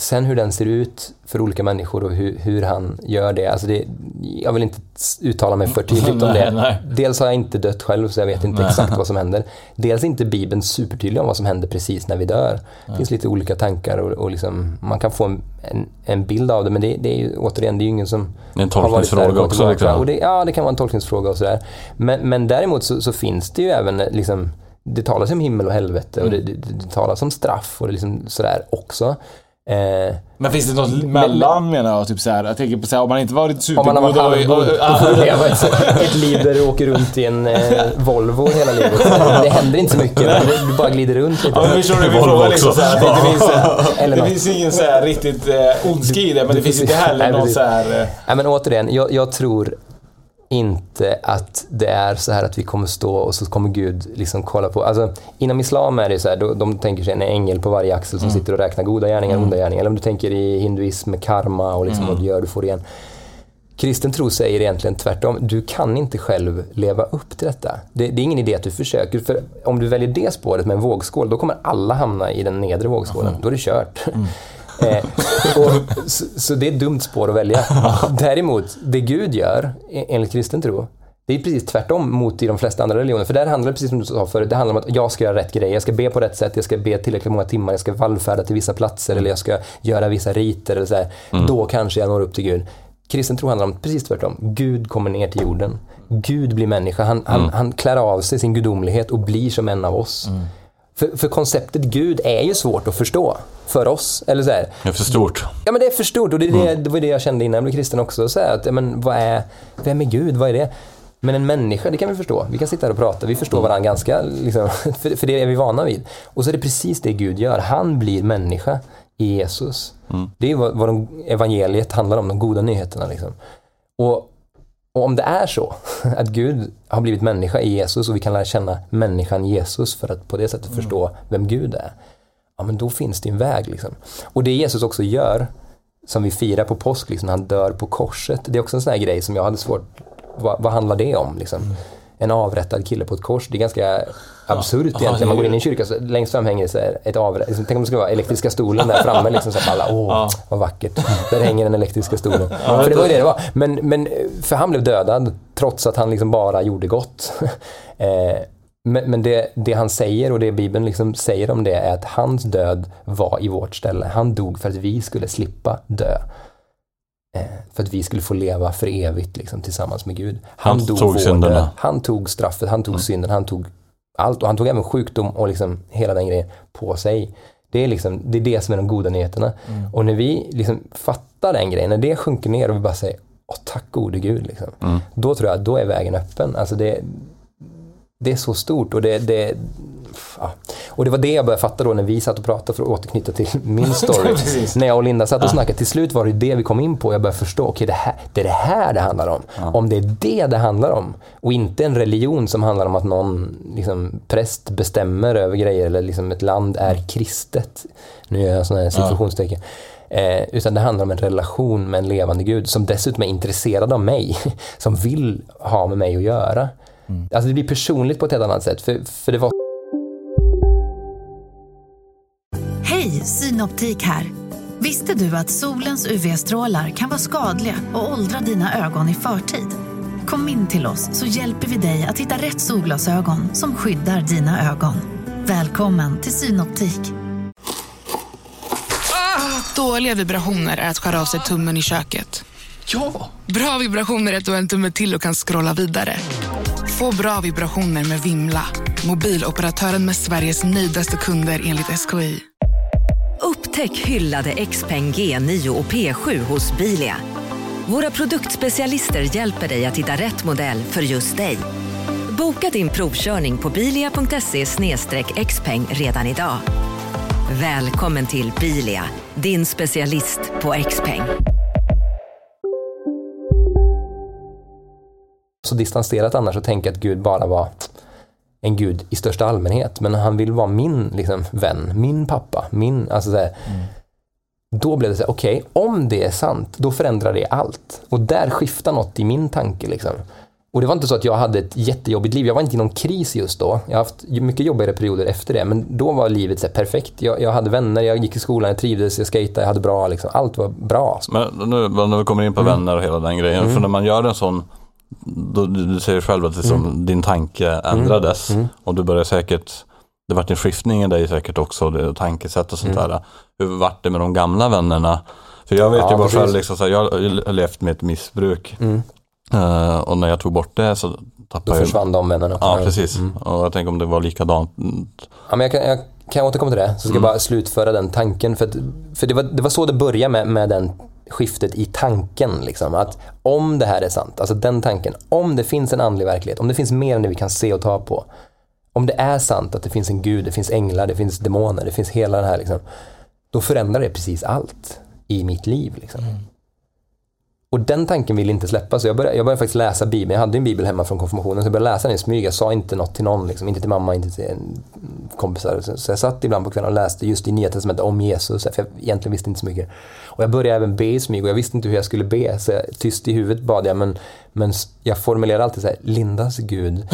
Sen hur den ser ut för olika människor och hur, hur han gör det, alltså det. Jag vill inte uttala mig för tydligt om Nej, det. nej. Dels har jag inte dött själv så jag vet inte exakt vad som händer. Dels är inte Bibeln supertydlig om vad som händer precis när vi dör. Det finns lite olika tankar och, och liksom, man kan få en, en, en bild av det men det, det är ju återigen, det är ju ingen som Det är en där tolkningsfråga också. tillbaka. Liksom. Och det, ja, det kan vara en tolkningsfråga och sådär. Men, men däremot så, så finns det ju även eh, liksom, det talas om himmel och helvete och det, det, det talas om straff och det liksom sådär också. Eh, Men finns det något mellan menar jag? Typ såhär, jag tänker på såhär, om man inte varit om man har varit supergod och... halvgod, då får du leva ett, ett liv där du åker runt i en eh, Volvo hela livet. Det händer inte så mycket, men du bara glider runt lite. Ja, men förstår du min Volvo fråga liksom också. såhär, att det finns Eller Det något. finns ingen såhär riktigt eh, ondska i det, men det finns inte heller någon precis. såhär... Eh, Nej, men återigen, jag, jag tror inte att det är så här att vi kommer stå och så kommer Gud liksom kolla på. Alltså, inom islam är det så här, de, de tänker sig en ängel på varje axel som sitter och räknar goda gärningar och onda gärningar. Eller om du tänker i hinduism karma och liksom vad du gör, du får igen. Kristen tro säger egentligen tvärtom. Du kan inte själv leva upp till detta. Det, det är ingen idé att du försöker. För om du väljer det spåret med en vågskål, då kommer alla hamna i den nedre vågskålen. Då är det kört. Eh, och, så, så det är ett dumt spår att välja. Däremot, det Gud gör, e- enligt kristen tro, det är precis tvärtom mot i de flesta andra religioner. För där handlar det precis som du sa förut, det handlar om att jag ska göra rätt grejer. Jag ska be på rätt sätt, jag ska be tillräckligt många timmar, jag ska vallfärda till vissa platser eller jag ska göra vissa riter. Eller så här. Då kanske jag når upp till Gud. Kristen tro handlar om precis tvärtom. Gud kommer ner till jorden. Gud blir människa. Han, han, han klär av sig sin gudomlighet och blir som en av oss. För, för konceptet Gud är ju svårt att förstå för oss. Eller så här, Det är för stort. Ja men det är för stort och det, det, det var det jag kände innan jag blev kristen också. Så här, att, ja, men, vad är, vem är Gud? Vad är det? Men en människa, det kan vi förstå. Vi kan sitta här och prata, vi förstår varandra ganska, liksom, för, för det är vi vana vid. Och så är det precis det Gud gör. Han blir människa i Jesus. Det är vad, vad de, evangeliet handlar om, de goda nyheterna. Liksom. Och, och om det är så, att Gud har blivit människa i Jesus och vi kan lära känna människan Jesus för att på det sättet förstå vem Gud är. Ja, men då finns det en väg. Liksom. Och det Jesus också gör, som vi firar på påsk, liksom, han dör på korset, det är också en sån här grej som jag hade svårt, vad, vad handlar det om? Liksom? En avrättad kille på ett kors, det är ganska absurt egentligen. Man går in i en kyrka, så längst fram hänger så ett avrätt, liksom, tänk om det skulle vara elektriska stolen där framme, liksom, så alla, åh, vad vackert. Där hänger den elektriska stolen. för det var ju det det var. Men, men, för han blev dödad, trots att han liksom bara gjorde gott. eh, men, men det, det han säger och det Bibeln liksom säger om det är att hans död var i vårt ställe. Han dog för att vi skulle slippa dö. Eh, För att vi skulle få leva för evigt liksom, tillsammans med Gud. Han dog tog vår synderna. död. Han tog straffet, han tog synden, han tog allt. Och han tog även sjukdom och liksom hela den grejen på sig. Det är, liksom, det är det som är de goda nyheterna. Och när vi liksom fattar den grejen, när det sjunker ner och vi bara säger Åh, tack gode Gud, liksom. då tror jag att då är vägen öppen. Alltså det, det är så stort och det, det ja. Och det var det jag började fatta då när vi satt och pratade för att återknyta till min story. när jag och Linda satt och snackade, till slut var det det vi kom in på. Jag började förstå, okej det, här, det är det här det handlar om. Om det är det det handlar om och inte en religion som handlar om att någon liksom, präst bestämmer över grejer eller liksom ett land är kristet. Nu gör jag sådana här situationstecken. Eh, utan det handlar om en relation med en levande Gud som dessutom är intresserad av mig. Som vill ha med mig att göra. Alltså det blir personligt på ett helt annat sätt. För, för det var Hej, Synoptik här. Visste du att solens UV-strålar kan vara skadliga och åldra dina ögon i förtid? Kom in till oss så hjälper vi dig att hitta rätt solglasögon som skyddar dina ögon. Välkommen till Synoptik. Dåliga vibrationer är att skära av sig tummen i köket. Ja! Bra vibrationer är att du har en tumme till och kan scrolla vidare. Få bra vibrationer med Vimla. Mobiloperatören med Sveriges nöjdaste kunder enligt SKI. Upptäck hyllade XPeng G9 och P7 hos Bilia. Våra produktspecialister hjälper dig att hitta rätt modell för just dig. Boka din provkörning på bilia.se xpeng redan idag. Välkommen till Bilia, din specialist på XPeng. Så distanserat annars och tänka att Gud bara var en gud i största allmänhet. Men han vill vara min liksom, vän, min pappa, min... Alltså, så här, Då blev det så här, okej, om det är sant, då förändrar det allt. Och där skiftar något i min tanke. Liksom. Och det var inte så att jag hade ett jättejobbigt liv. Jag var inte i någon kris just då. Jag har haft mycket jobbigare perioder efter det. Men då var livet så perfekt. Jag, jag hade vänner, jag gick i skolan, jag trivdes, jag skejtade, jag hade bra. Liksom. Allt var bra. Men nu när vi kommer in på vänner och hela den grejen. För när man gör en sån, då, du, du säger själv att liksom, din tanke ändrades. Och du började säkert, det vart en skiftning i dig säkert också, det, tankesätt och sånt där. Hur vart det med de gamla vännerna? För jag vet Ja, ju bara precis. själv, liksom, så här, jag har levt med ett missbruk. Eh, och när jag tog bort det så Då tappade jag försvann de vännerna. Ja, precis. Och jag tänker om det var likadant. Ja, men jag, kan, jag kan återkomma till det, så ska jag bara slutföra den tanken. För, att, för det, var, det var så det började med, med den skiftet i tanken. Liksom, att om det här är sant, alltså den tanken, om det finns en andlig verklighet, om det finns mer än det vi kan se och ta på. Om det är sant att det finns en gud, det finns änglar, det finns demoner, det finns hela den här liksom, då förändrar det precis allt i mitt liv. Liksom. Mm. Och den tanken vill inte släppa, så jag började, jag började faktiskt läsa Bibeln. Jag hade en Bibel hemma från konfirmationen, så jag började läsa den i smyg. Jag sa inte något till någon, liksom. inte till mamma, inte till kompisar. Så, jag satt ibland på kvällen och läste just i Nya Testamentet om Jesus, för jag egentligen visste inte så mycket. Och jag började även be i smyg och jag visste inte hur jag skulle be, så jag, tyst i huvudet bad jag, men, men jag formulerade alltid så här, Lindas Gud.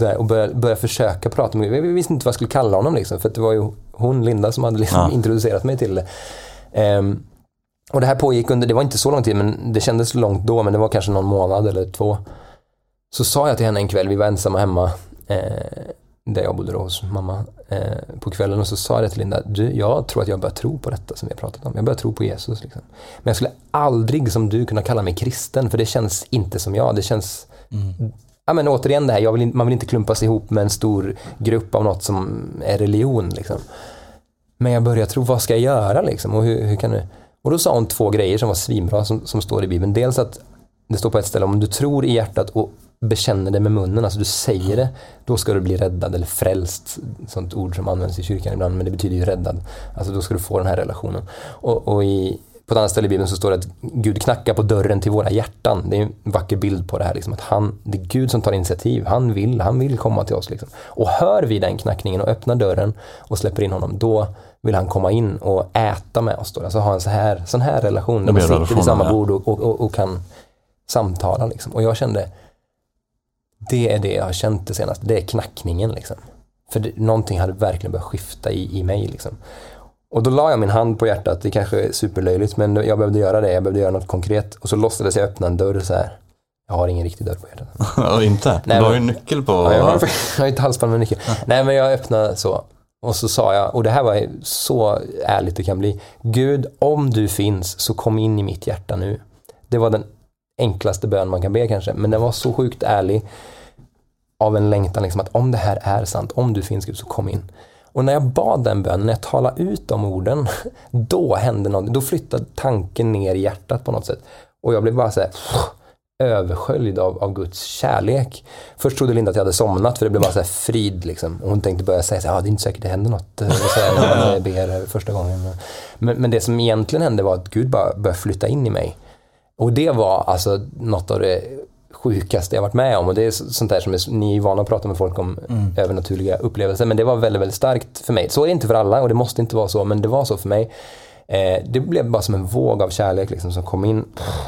eh, och började, började försöka prata med Gud. Jag visste inte vad jag skulle kalla honom, liksom, för det var ju hon, Linda, som hade liksom Ja. introducerat mig till det. Ehm, och det här pågick under, det var inte så lång tid, men det kändes långt då, men det var kanske någon månad eller två. Så sa jag till henne en kväll, vi var ensamma hemma, eh, där jag bodde då hos mamma, eh, på kvällen och så sa jag till Linda, du, jag tror att jag börjar tro på detta som vi har pratat om. Jag börjar tro på Jesus. Liksom. Men jag skulle aldrig som du kunna kalla mig kristen, för det känns inte som jag. Det känns, ja men återigen det här, vill, man vill inte klumpas ihop med en stor grupp av något som är religion liksom. Men jag började tro, vad ska jag göra liksom? Och, hur, hur kan du? Och då sa hon två grejer som var svinbra som, som står i Bibeln. Dels att det står på ett ställe, om du tror i hjärtat och bekänner det med munnen, alltså du säger det, då ska du bli räddad eller frälst. Sånt ord som används i kyrkan ibland, men det betyder ju räddad. Alltså då ska du få den här relationen. Och, och i, på ett annat ställe i Bibeln så står det att Gud knackar på dörren till våra hjärtan. Det är en vacker bild på det här. Liksom, att han, det är Gud som tar initiativ. Han vill, han vill komma till oss. Liksom. Och hör vi den knackningen och öppnar dörren och släpper in honom, då vill han komma in och äta med oss. Då. Alltså ha en så här, sån här relation. Där man sitter vid samma bord och, och, och, och kan samtala. Liksom. Och jag kände, det är det jag har känt det senaste. Det är knackningen. Liksom. För det, någonting hade verkligen börjat skifta i, i mig. Liksom. Och då la jag min hand på hjärtat, det kanske är superlöjligt men jag behövde göra det, jag behövde göra något konkret. Och så låtsades jag öppna en dörr så här. Jag har ingen riktig dörr på hjärtat. Ja, inte? Nej, du har ju nyckel på... Ja, jag, har, jag har ett halsband med nyckel. Nej men jag öppnade så. Och så sa jag, och det här var så ärligt det kan bli. Gud, om du finns så kom in i mitt hjärta nu. Det var den enklaste bön man kan be kanske, men den var så sjukt ärlig. Av en längtan liksom att om det här är sant, om du finns Gud så kom in. Och när jag bad den bönen, när jag talade ut de orden, då hände något. Då flyttade tanken ner i hjärtat på något sätt. Och jag blev bara så här, översköljd av, av Guds kärlek. Först trodde Linda att jag hade somnat för det blev bara så frid liksom. Och hon tänkte börja säga så här, ah, det är inte säkert det händer något när eh, ber första gången. Men, men det som egentligen hände var att Gud bara började flytta in i mig. Och det var alltså något av det sjukaste jag varit med om. Och det är så- sånt där som är, ni är vana att prata med folk om övernaturliga upplevelser. Men det var väldigt, väldigt starkt för mig. Så är det inte för alla och det måste inte vara så, men det var så för mig. Eh, det blev bara som en våg av kärlek liksom, som kom in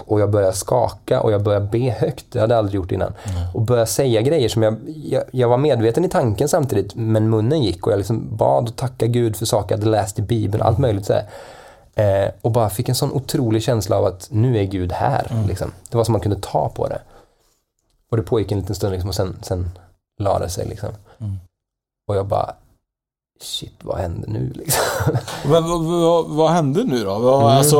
och jag började skaka och jag började be högt. Det hade jag aldrig gjort innan. Och började säga grejer som jag, jag, jag var medveten i tanken samtidigt, men munnen gick och jag liksom bad och tackade Gud för saker jag hade läst i Bibeln, allt möjligt så. Eh, och bara fick en sån otrolig känsla av att nu är Gud här. Liksom. Det var som man kunde ta på det. Och det pågick en liten stund liksom, och sen, sen la det sig. Liksom. Och jag bara, shit vad händer nu? Liksom. Vad, vad, vad hände nu då? Vad, Mm. Alltså,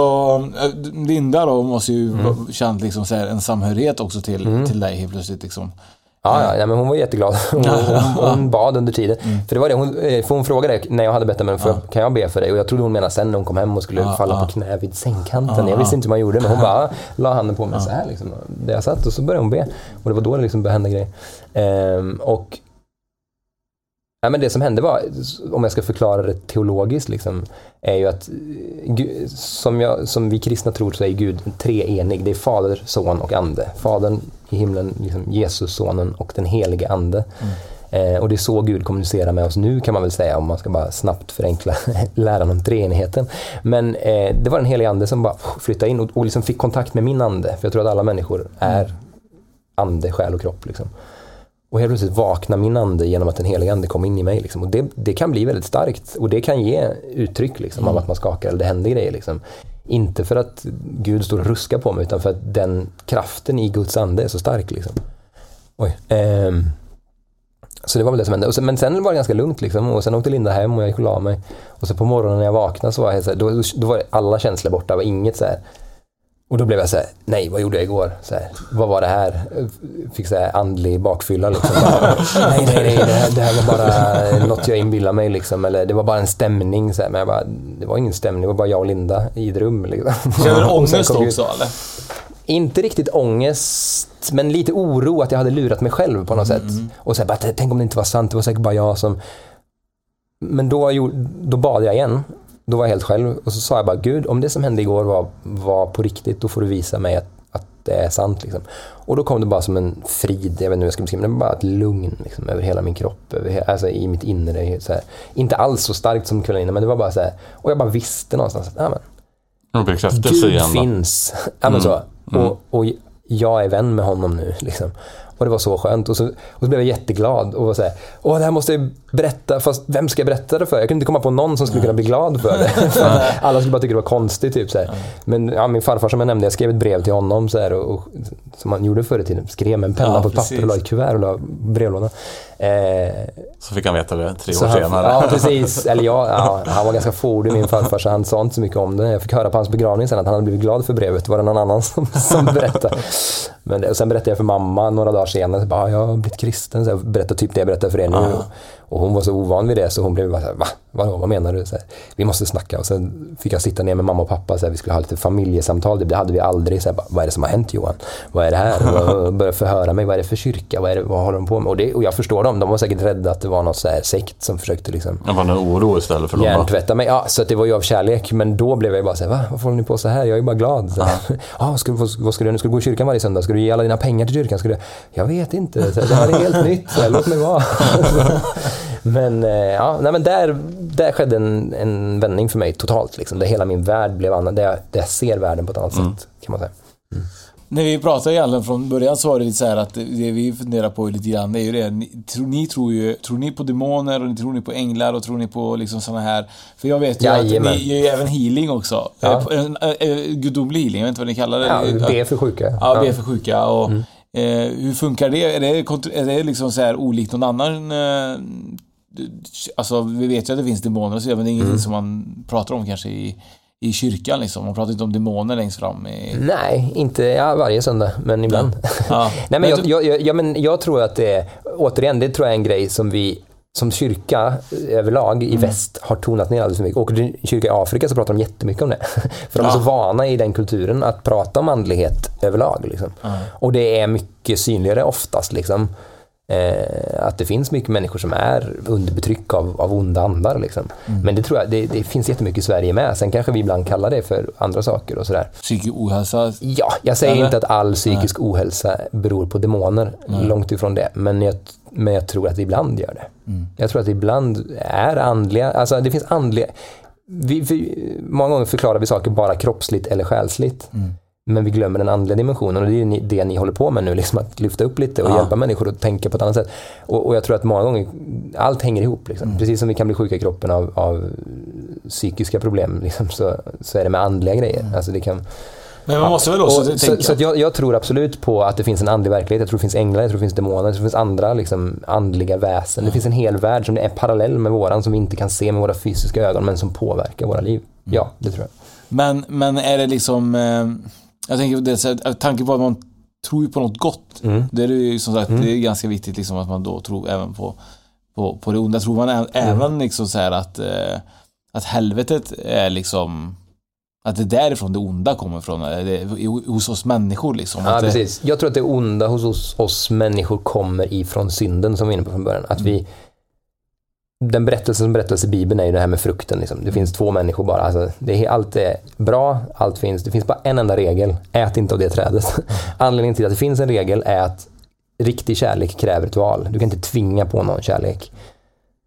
eh, Linda då måste ju mm. känt liksom så här en samhörighet också till, Mm. till dig helt plötsligt. Liksom. Ja, ja, ja, men hon var jätteglad. Hon, hon, hon bad under tiden. För det var det, hon, eh, för hon frågade när jag hade bett henne, jag- kan jag be för dig? Och jag trodde hon menade sen när hon kom hem och skulle Ja, falla ja. på knä vid sängkanten. Jag visste inte hur man gjorde, men hon bara la handen på mig så här liksom. Där jag satt och så började hon be. Och det var då det liksom började hända grejer. Ehm, och Ja, men det som hände var, om jag ska förklara det teologiskt, liksom, är ju att eh, som, jag, som vi kristna tror så är Gud treenig. Det är Fader, Son och Ande. Fadern i himlen, liksom Jesus, Sonen och den helige Ande. Eh, och det är så Gud kommunicerar med oss nu kan man väl säga om man ska bara snabbt förenkla läran om treenigheten. Men eh, det var den helige Ande som bara flyttade in och, och liksom fick kontakt med min ande. För jag tror att alla människor är ande, själ och kropp. Liksom. Och helt plötsligt vaknar min ande genom att den heliga ande kom in i mig. Liksom. Och det, det kan bli väldigt starkt och det kan ge uttryck liksom, av att man skakar eller det händer grejer. Liksom. Inte för att Gud står och ruskar på mig utan för att den kraften i Guds ande är så stark. Liksom. Oj. Ehm. Så det var väl det som hände. Sen, men sen var det ganska lugnt liksom. Och sen åkte Linda hem och jag gick och la mig. Och så på morgonen när jag vaknade så var jag så här, då, då var alla känslor borta. Det var inget så här. Och då blev jag så här, nej vad gjorde jag igår? Så här, vad var det här? Fick så här andlig bakfylla liksom. Bara, nej, nej, nej, det här, det här var bara något jag inbillade mig liksom. Eller det var bara en stämning. Så här. Men jag bara, det var ingen stämning, det var bara jag och Linda i ett rum. Liksom. Känner du ångest också eller? Inte riktigt ångest, men lite oro att jag hade lurat mig själv på något sätt. Och så här, bara, tänk om det inte var sant, det var säkert bara jag som... Men då, då bad jag igen. Då var jag helt själv och så sa jag bara, Gud, om det som hände igår var, var på riktigt, då får du visa mig att, att det är sant. Liksom. Och då kom det bara som en frid, jag vet inte hur jag ska beskriva det, men bara ett lugn liksom, över hela min kropp, över, alltså i mitt inre. Så här. Inte alls så starkt som kvällen innan, men det var bara så här, och jag bara visste någonstans att, ja men, Och bekräftelse Gud igen då. finns. Ja, men så. Och, och jag är vän med honom nu. Liksom. Och det var så skönt. Och så, och så blev jag jätteglad och var så här, åh det här måste jag berätta, fast vem ska jag berätta det för? Jag kunde inte komma på någon som skulle kunna bli glad för det. Alla skulle bara tycka det var konstigt. Typ, så här. Men ja, min farfar som jag nämnde, jag skrev ett brev till honom så här, och, och, som man gjorde förr i tiden. Skrev med en penna Ja, på ett papper och la i ett kuvert och la brevlådan. Eh, Så fick han veta det tre år han, senare. Ja, precis. Eller ja, ja, han var ganska fåordig min farfar så han sa inte så mycket om det. Jag fick höra på hans begravning sen att han hade blivit glad för brevet. Var det någon annan som, som berättade. Men, och sen berättade jag för mamma några dagar senare. Så bara, "Ja, jag har blivit kristen. Så jag berättade typ det jag berättade för er nu. Och hon var så ovan vid det så hon blev bara såhär, va? Vadå, vad menar du? Så här, vi måste snacka. Och sen fick jag sitta ner med mamma och pappa. Så här, vi skulle ha lite familjesamtal. Det hade vi aldrig. Så här, bara, vad är det som har hänt Johan? Vad är det här? Och började förhöra mig. Vad är det för kyrka? Vad, är det, vad håller de på med? Och, det, och jag förstår dem. De var säkert rädda att det var något så här sekt som försökte liksom Det var en oro istället för dem. hjärntvätta mig. Ja, så det var ju av kärlek. Men då blev jag bara såhär, va? Varför håller ni på så här? Jag är ju bara glad. Så, här, ah, ska vad, vad ska du, ska du gå i kyrkan varje söndag? Ska du ge alla dina pengar till kyrkan? Ska du, jag vet inte. Här, det här är helt nytt. Så, här, låt mig vara. men eh, ja, nej, men där, där skedde en, en vändning för mig totalt. Liksom, där hela min värld blev annan. Där jag, där jag ser världen på ett annat sätt. Kan man säga. När vi pratade egentligen från början så var det lite så att det vi funderar på lite grann, är ju det. Ni, tror, ni tror ju, tror ni på demoner och ni tror ni på änglar och tror ni på liksom såna här... För jag vet ju Jajamän. att ni gör ju även healing också. Ja. Eh, en- eh, eh, Gudomlig healing, jag vet inte vad ni kallar det. Ja, be för sjuka. Ja, be för sjuka. Och, eh, hur funkar det? Är det, är det liksom så här olikt någon annan... Eh, alltså, vi vet ju att det finns demoner och så, men det är ingenting som man pratar om kanske i, i kyrkan liksom. Man pratar inte om demoner längst fram. I, Nej, inte ja, varje söndag, men ibland. Ja. Nej, men jag, jag, jag, ja, men jag tror att det är, återigen, det tror jag är en grej som vi som kyrka eh, överlag i väst har tonat ner alldeles för mycket. Du till kyrka i Afrika så pratar de jättemycket om det. För de är så vana i den kulturen att prata om andlighet överlag. Liksom. Och det är mycket synligare oftast. Liksom. Eh, att det finns mycket människor som är under betryck av, av onda andar. Liksom. Men det tror jag, det, det finns jättemycket i Sverige med. Sen kanske vi ibland kallar det för andra saker och sådär. psykisk ohälsa. Ja, jag säger Eller? inte att all psykisk ohälsa beror på demoner. Långt ifrån det. Men jag, men jag tror att det ibland gör det. Jag tror att det ibland är andliga, alltså det finns andliga, vi, vi, många gånger förklarar vi saker bara kroppsligt eller själsligt. Men vi glömmer den andliga dimensionen och det är ju ni- det ni håller på med nu, liksom att lyfta upp lite och hjälpa människor att tänka på ett annat sätt. Och, och jag tror att många gånger, allt hänger ihop. Liksom. Precis som vi kan bli sjuka i kroppen av, av psykiska problem, liksom, så, så är det med andliga grejer. Alltså det kan, Men man måste väl också och, tänka... så så att jag, jag tror absolut på att det finns en andlig verklighet. Jag tror det finns änglar, jag tror det finns demoner, jag tror det finns andra liksom, andliga väsen. Det finns en hel värld som är parallell med våran som vi inte kan se med våra fysiska ögon men som påverkar våra liv. Ja, det tror jag. Men, men är det liksom... Eh, jag tänker det, så här, tanken på att man tror ju på något gott. Mm. Det är ju som sagt, det är ganska viktigt liksom att man då tror även på, på, på det onda. Tror man ä- Mm. även liksom så här att, eh, att helvetet är liksom... Att det är därifrån det onda kommer ifrån. Det hos oss människor liksom. Ja, precis. Jag tror att det onda hos oss, oss människor kommer ifrån synden som vi var inne på från början. Att vi, den berättelsen som berättas i Bibeln är ju det här med frukten. Liksom. Det finns två människor bara. Alltså, det är, allt är bra, allt finns. Det finns bara en enda regel. Ät inte av det trädet. Anledningen till att det finns en regel är att riktig kärlek kräver ett val. Du kan inte tvinga på någon kärlek.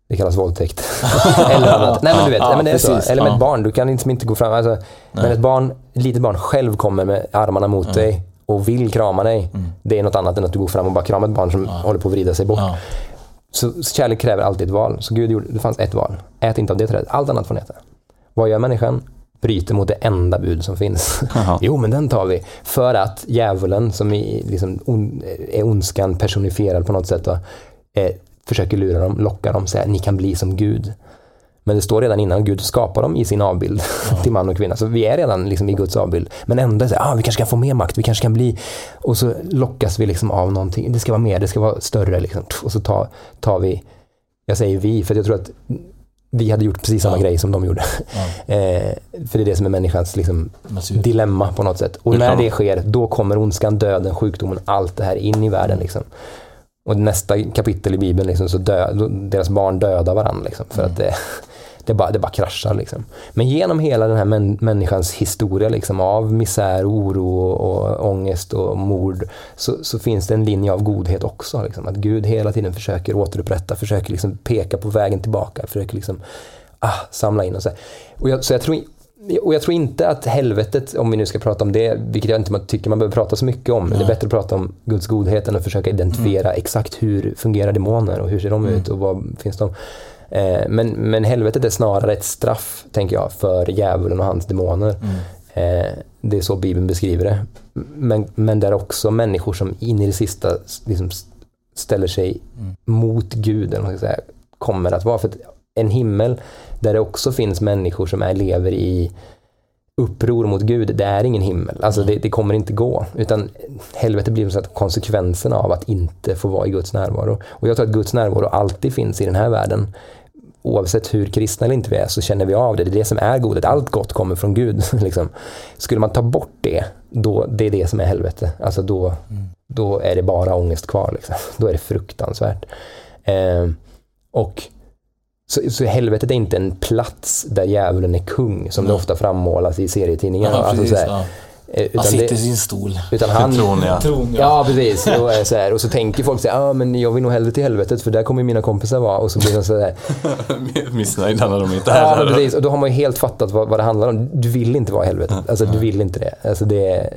Det kallas våldtäkt. Eller annat. Nej men du vet, Ja, men det är precis. så. Eller med Ja. ett barn, du kan liksom inte gå fram. Alltså, men ett barn, ett litet barn själv kommer med armarna mot dig och vill krama dig. Det är något annat än att du går fram och bara kramar ett barn som håller på att vrida sig bort. Så kärlek kräver alltid ett val. Så Gud gjorde, det fanns ett val. Ät inte av det trädet. Allt annat får ni äta. Vad gör människan? Bryter mot det enda bud som finns. jo, men den tar vi. För att djävulen, som är, liksom, on, är ondskan personifierad på något sätt, då, eh, försöker lura dem, locka dem, säga ni kan bli som Gud. Men det står redan innan Gud skapar dem i sin avbild till man och kvinna. Så vi är redan liksom i Guds avbild. Men ändå så ah, vi kanske kan få mer makt, vi kanske kan bli... Och så lockas vi liksom av någonting. Det ska vara mer, det ska vara större. Liksom. Och så tar, tar vi, jag säger vi, för jag tror att vi hade gjort precis samma grej som de gjorde. eh, för det är det som är människans liksom, dilemma på något sätt. Och när det sker, då kommer ondskan, döden, sjukdomen, allt det här in i världen. Liksom. Och nästa kapitel i Bibeln, liksom, så dö, deras barn dödar varandra. Liksom, för att det, det, bara, det bara kraschar. Liksom. Men genom hela den här män, människans historia liksom, av misär, oro och, och ångest och mord så, så finns det en linje av godhet också. Liksom. Att Gud hela tiden försöker återupprätta, försöker liksom peka på vägen tillbaka, försöker liksom, ah, samla in och så. Och jag, så jag tror och jag tror inte att helvetet, om vi nu ska prata om det, vilket jag inte tycker man behöver prata så mycket om, det är bättre att prata om Guds godhet än att försöka identifiera exakt hur fungerar demoner och hur ser de ut och vad finns de? Eh, men, men helvetet är snarare ett straff, tänker jag, för djävulen och hans demoner. Eh, det är så Bibeln beskriver det. Men, men där också människor som in i det sista liksom, ställer sig mot Gud, eller vad ska säga, kommer att vara. För att en himmel där det också finns människor som är, lever i uppror mot Gud, det är ingen himmel. Alltså det, det kommer inte gå. Utan helvete blir så att konsekvenserna av att inte få vara i Guds närvaro. Och jag tror att Guds närvaro alltid finns i den här världen. Oavsett hur kristna eller inte vi är så känner vi av det. Det är det som är godet. Allt gott kommer från Gud. Liksom. Skulle man ta bort det, då, det är det som är helvete. Alltså då, då är det bara ångest kvar. Liksom. Då är det fruktansvärt. Eh, och så, så helvetet är inte en plats där djävulen är kung, som det ofta frammålas i serietidningar. Ja, alltså, precis, så här, ja. Eh, utan Han sitter det- i sin stol. utan han, Tron ja. Tron, Ja, precis. Och, så här, och så tänker folk så här, ah, men jag vill nog hellre till helvetet för där kommer mina kompisar vara. Och så blir de så här, Missnöjda när de inte är ja, men där. precis. Och då har man ju helt fattat vad, vad det handlar om. Du vill inte vara i helvetet. Alltså, du vill inte det. Alltså, det,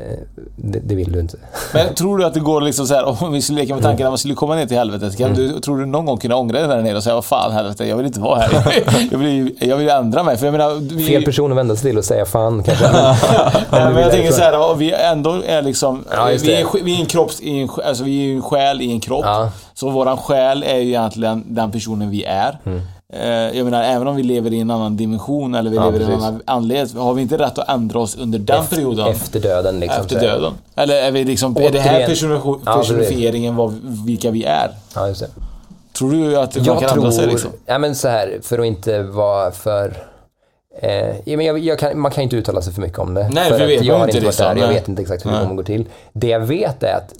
det, det vill du inte. Men tror du att det går liksom så här, om vi skulle leka med tanken att man skulle komma ner till helvetet, kan du, tror du någon gång kunna ångra dig där nere och säga vad fan helvete, jag vill inte vara här. jag, vill, jag vill ändra mig. För jag menar, vi, Fel person att vända sig till och säga fan kanske. Nej, men jag tänker så här, och vi ändå är liksom... Ja, vi, är, vi är en kropp, i en, alltså vi är en själ i en kropp. Ja. Så våran själ är ju egentligen den personen vi är. Mm. Eh, Jag menar, även om vi lever i en annan dimension eller vi Ja, lever i en precis. annan andlighet, har vi inte rätt att ändra oss under den Efter- perioden? Efter döden liksom. Efter här. döden? Eller är, vi liksom, är det här Återigen. personifi- Ja, precis. personifieringen vad, vilka vi är? Ja, just det. Tror du att man Jag kan tror, ändra sig liksom? ja men så här, för att inte vara för... Eh, men jag, jag kan, man kan inte uttala sig för mycket om det. Nej, för för vet jag har inte varit där, jag vet inte exakt hur det kommer gå till. Det jag vet är att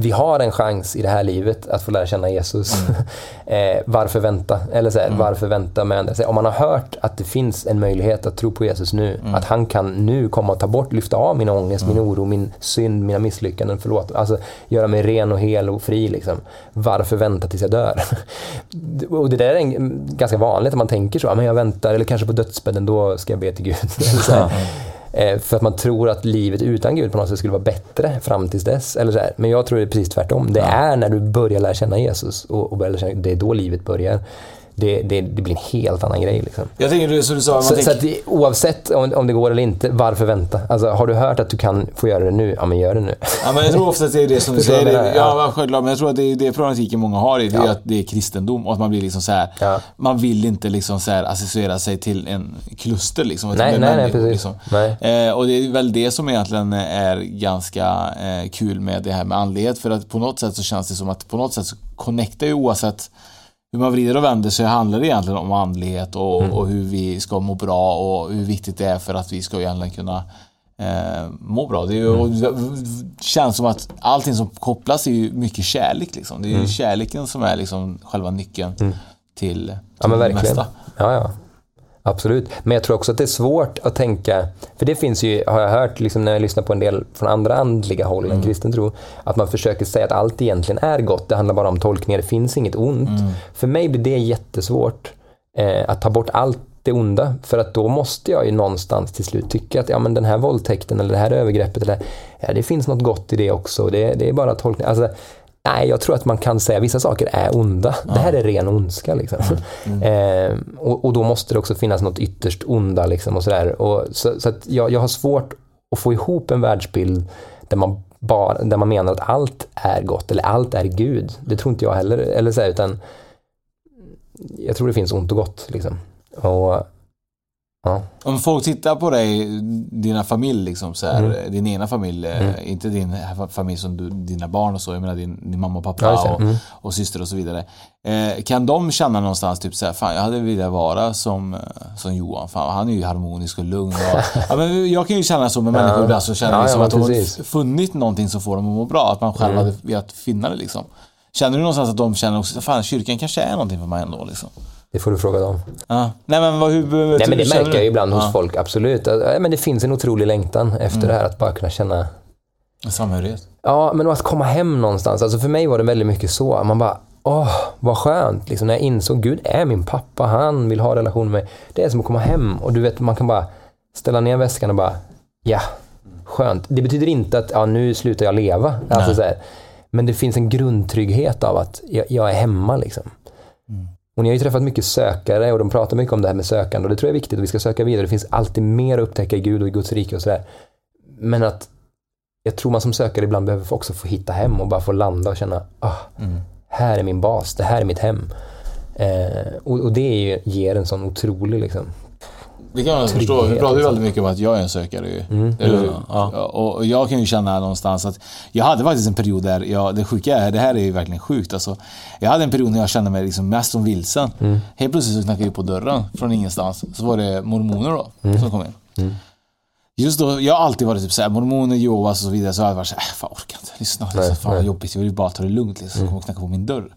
vi har en chans i det här livet att få lära känna Jesus. eh, varför vänta? Eller så här, varför vänta med ändra sig? Om man har hört att det finns en möjlighet att tro på Jesus nu, att han kan nu komma och ta bort, lyfta av min ångest, min oro, min synd, mina misslyckanden, förlåt. Alltså göra mig ren och hel och fri liksom. Varför vänta tills jag dör? och det där är en, ganska vanligt att man tänker så, "Ja, men jag väntar, eller kanske på dödsbädden, då ska jag be till Gud. Eh, För att man tror att livet utan Gud på något sätt skulle vara bättre fram tills dess. Eller så här. Men jag tror det är precis tvärtom. Det är när du börjar lära känna Jesus och, och börjar lära känna, det är då livet börjar. Det, det, det blir en helt annan grej. Liksom. Jag tänker det som du sa, man Så, tänker, så att oavsett om, om det går eller inte, varför vänta? Alltså, har du hört att du kan få göra det nu? Ja, men gör det nu. Ja, men jag tror ofta att det är det som du säger. Det, ja, självklart. Men jag tror att det är det problematiken många har i. Det Ja. att det är kristendom och att man blir liksom så här. Ja. Man vill inte liksom så här associera sig till en kluster liksom. Nej, nej, nej, precis. Liksom. Nej. Eh, och det är väl det som egentligen är ganska eh, kul med det här med andlighet. För att på något sätt så känns det som att på något sätt så connectar ju oavsett hur man vrider och vänder så handlar det egentligen om andlighet och, Mm. och hur vi ska må bra och hur viktigt det är för att vi ska egentligen kunna eh, må bra. Det, ju, Mm. det känns som att allting som kopplas är ju mycket kärlek. Liksom. Det är ju Mm. kärleken som är liksom själva nyckeln till, till Ja, men det verkligen. mesta. Ja, ja. Absolut. Men jag tror också att det är svårt att tänka, för det finns ju, har jag hört liksom när jag lyssnar på en del från andra andliga håll Mm. än kristen tro, att man försöker säga att allt egentligen är gott, det handlar bara om tolkningar, det finns inget ont. Mm. För mig blir det jättesvårt eh, att ta bort allt det onda, för att då måste jag ju någonstans till slut tycka att ja, men den här våldtäkten eller det här övergreppet, eller, ja, det finns något gott i det också, det, det är bara tolkning. Alltså, Nej, jag tror att man kan säga att vissa saker är onda. Det här är ren ondska. Liksom. Eh, och, och då måste det också finnas något ytterst onda. Liksom, och sådär. Och, så så att jag, jag har svårt att få ihop en världsbild där man, bara, där man menar att allt är gott eller allt är Gud. Det tror inte jag heller. Eller så här, utan jag tror det finns ont och gott. Liksom. Och, ja. Om folk tittar på dig, dina familj, liksom, så här, Mm. din ena familj, eh, inte din familj som du, dina barn och så, jag menar din, din mamma och pappa Ja, och, Mm. och syster och så vidare. Eh, kan de känna någonstans typ så här, fan jag hade velat vara som, eh, som Johan, fan han är ju harmonisk och lugn. Och, ja, men jag kan ju känna så med människor ibland som känner Ja, liksom att de har funnit någonting som får dem att må bra, att man själv Mm. hade velat finna det liksom. Känner du någonstans att de känner också, fan kyrkan kanske är någonting för mig ändå liksom? Det får du fråga dem. Ja. Nej men vad, hur, hur Nej, men det märker jag ibland hos Ja. folk, absolut. Ja, Men det finns en otrolig längtan efter Mm. det här att bara kunna känna Samhörighet. Ja, men att komma hem någonstans. Alltså för mig var det väldigt mycket så. Man bara, åh, vad skönt. Liksom när jag insåg, Gud är min pappa, han vill ha relation med mig. Det är som att komma hem och du vet, man kan bara ställa ner väskan och bara, ja, skönt. Det betyder inte att, ja, nu slutar jag leva. Alltså. Men det finns en grundtrygghet av att jag, jag är hemma liksom. Och ni har ju träffat mycket sökare och de pratar mycket om det här med sökande och det tror jag är viktigt och vi ska söka vidare. Det finns alltid mer att upptäcka i Gud och i Guds rike och sådär. Men att jag tror man som sökare ibland behöver också få hitta hem och bara få landa och känna, ah, här är min bas, det här är mitt hem. Eh, och, och det är ju, ger en sån otrolig liksom, Det kan man förstå. Vi pratar ju liksom. väldigt mycket om att jag är en sökare. Mm. Eller? Ja. Och jag kan ju känna någonstans att jag hade faktiskt en period där, jag, det sjuka är, det här är ju verkligen sjukt alltså. Jag hade en period när jag kände mig liksom mest som vilsen. Mm. Helt plötsligt så knackade det på dörren från ingenstans. Så var det mormoner då, Mm. som kom in. Just då, jag har alltid varit typ såhär, mormoner, Jehovas och så vidare, så har jag varit såhär, äh, fan jag orkar inte lyssna. Liksom, Nej, fan vad jobbigt, jag vill bara ta det lugnt liksom. Så kom och knacka på min dörr.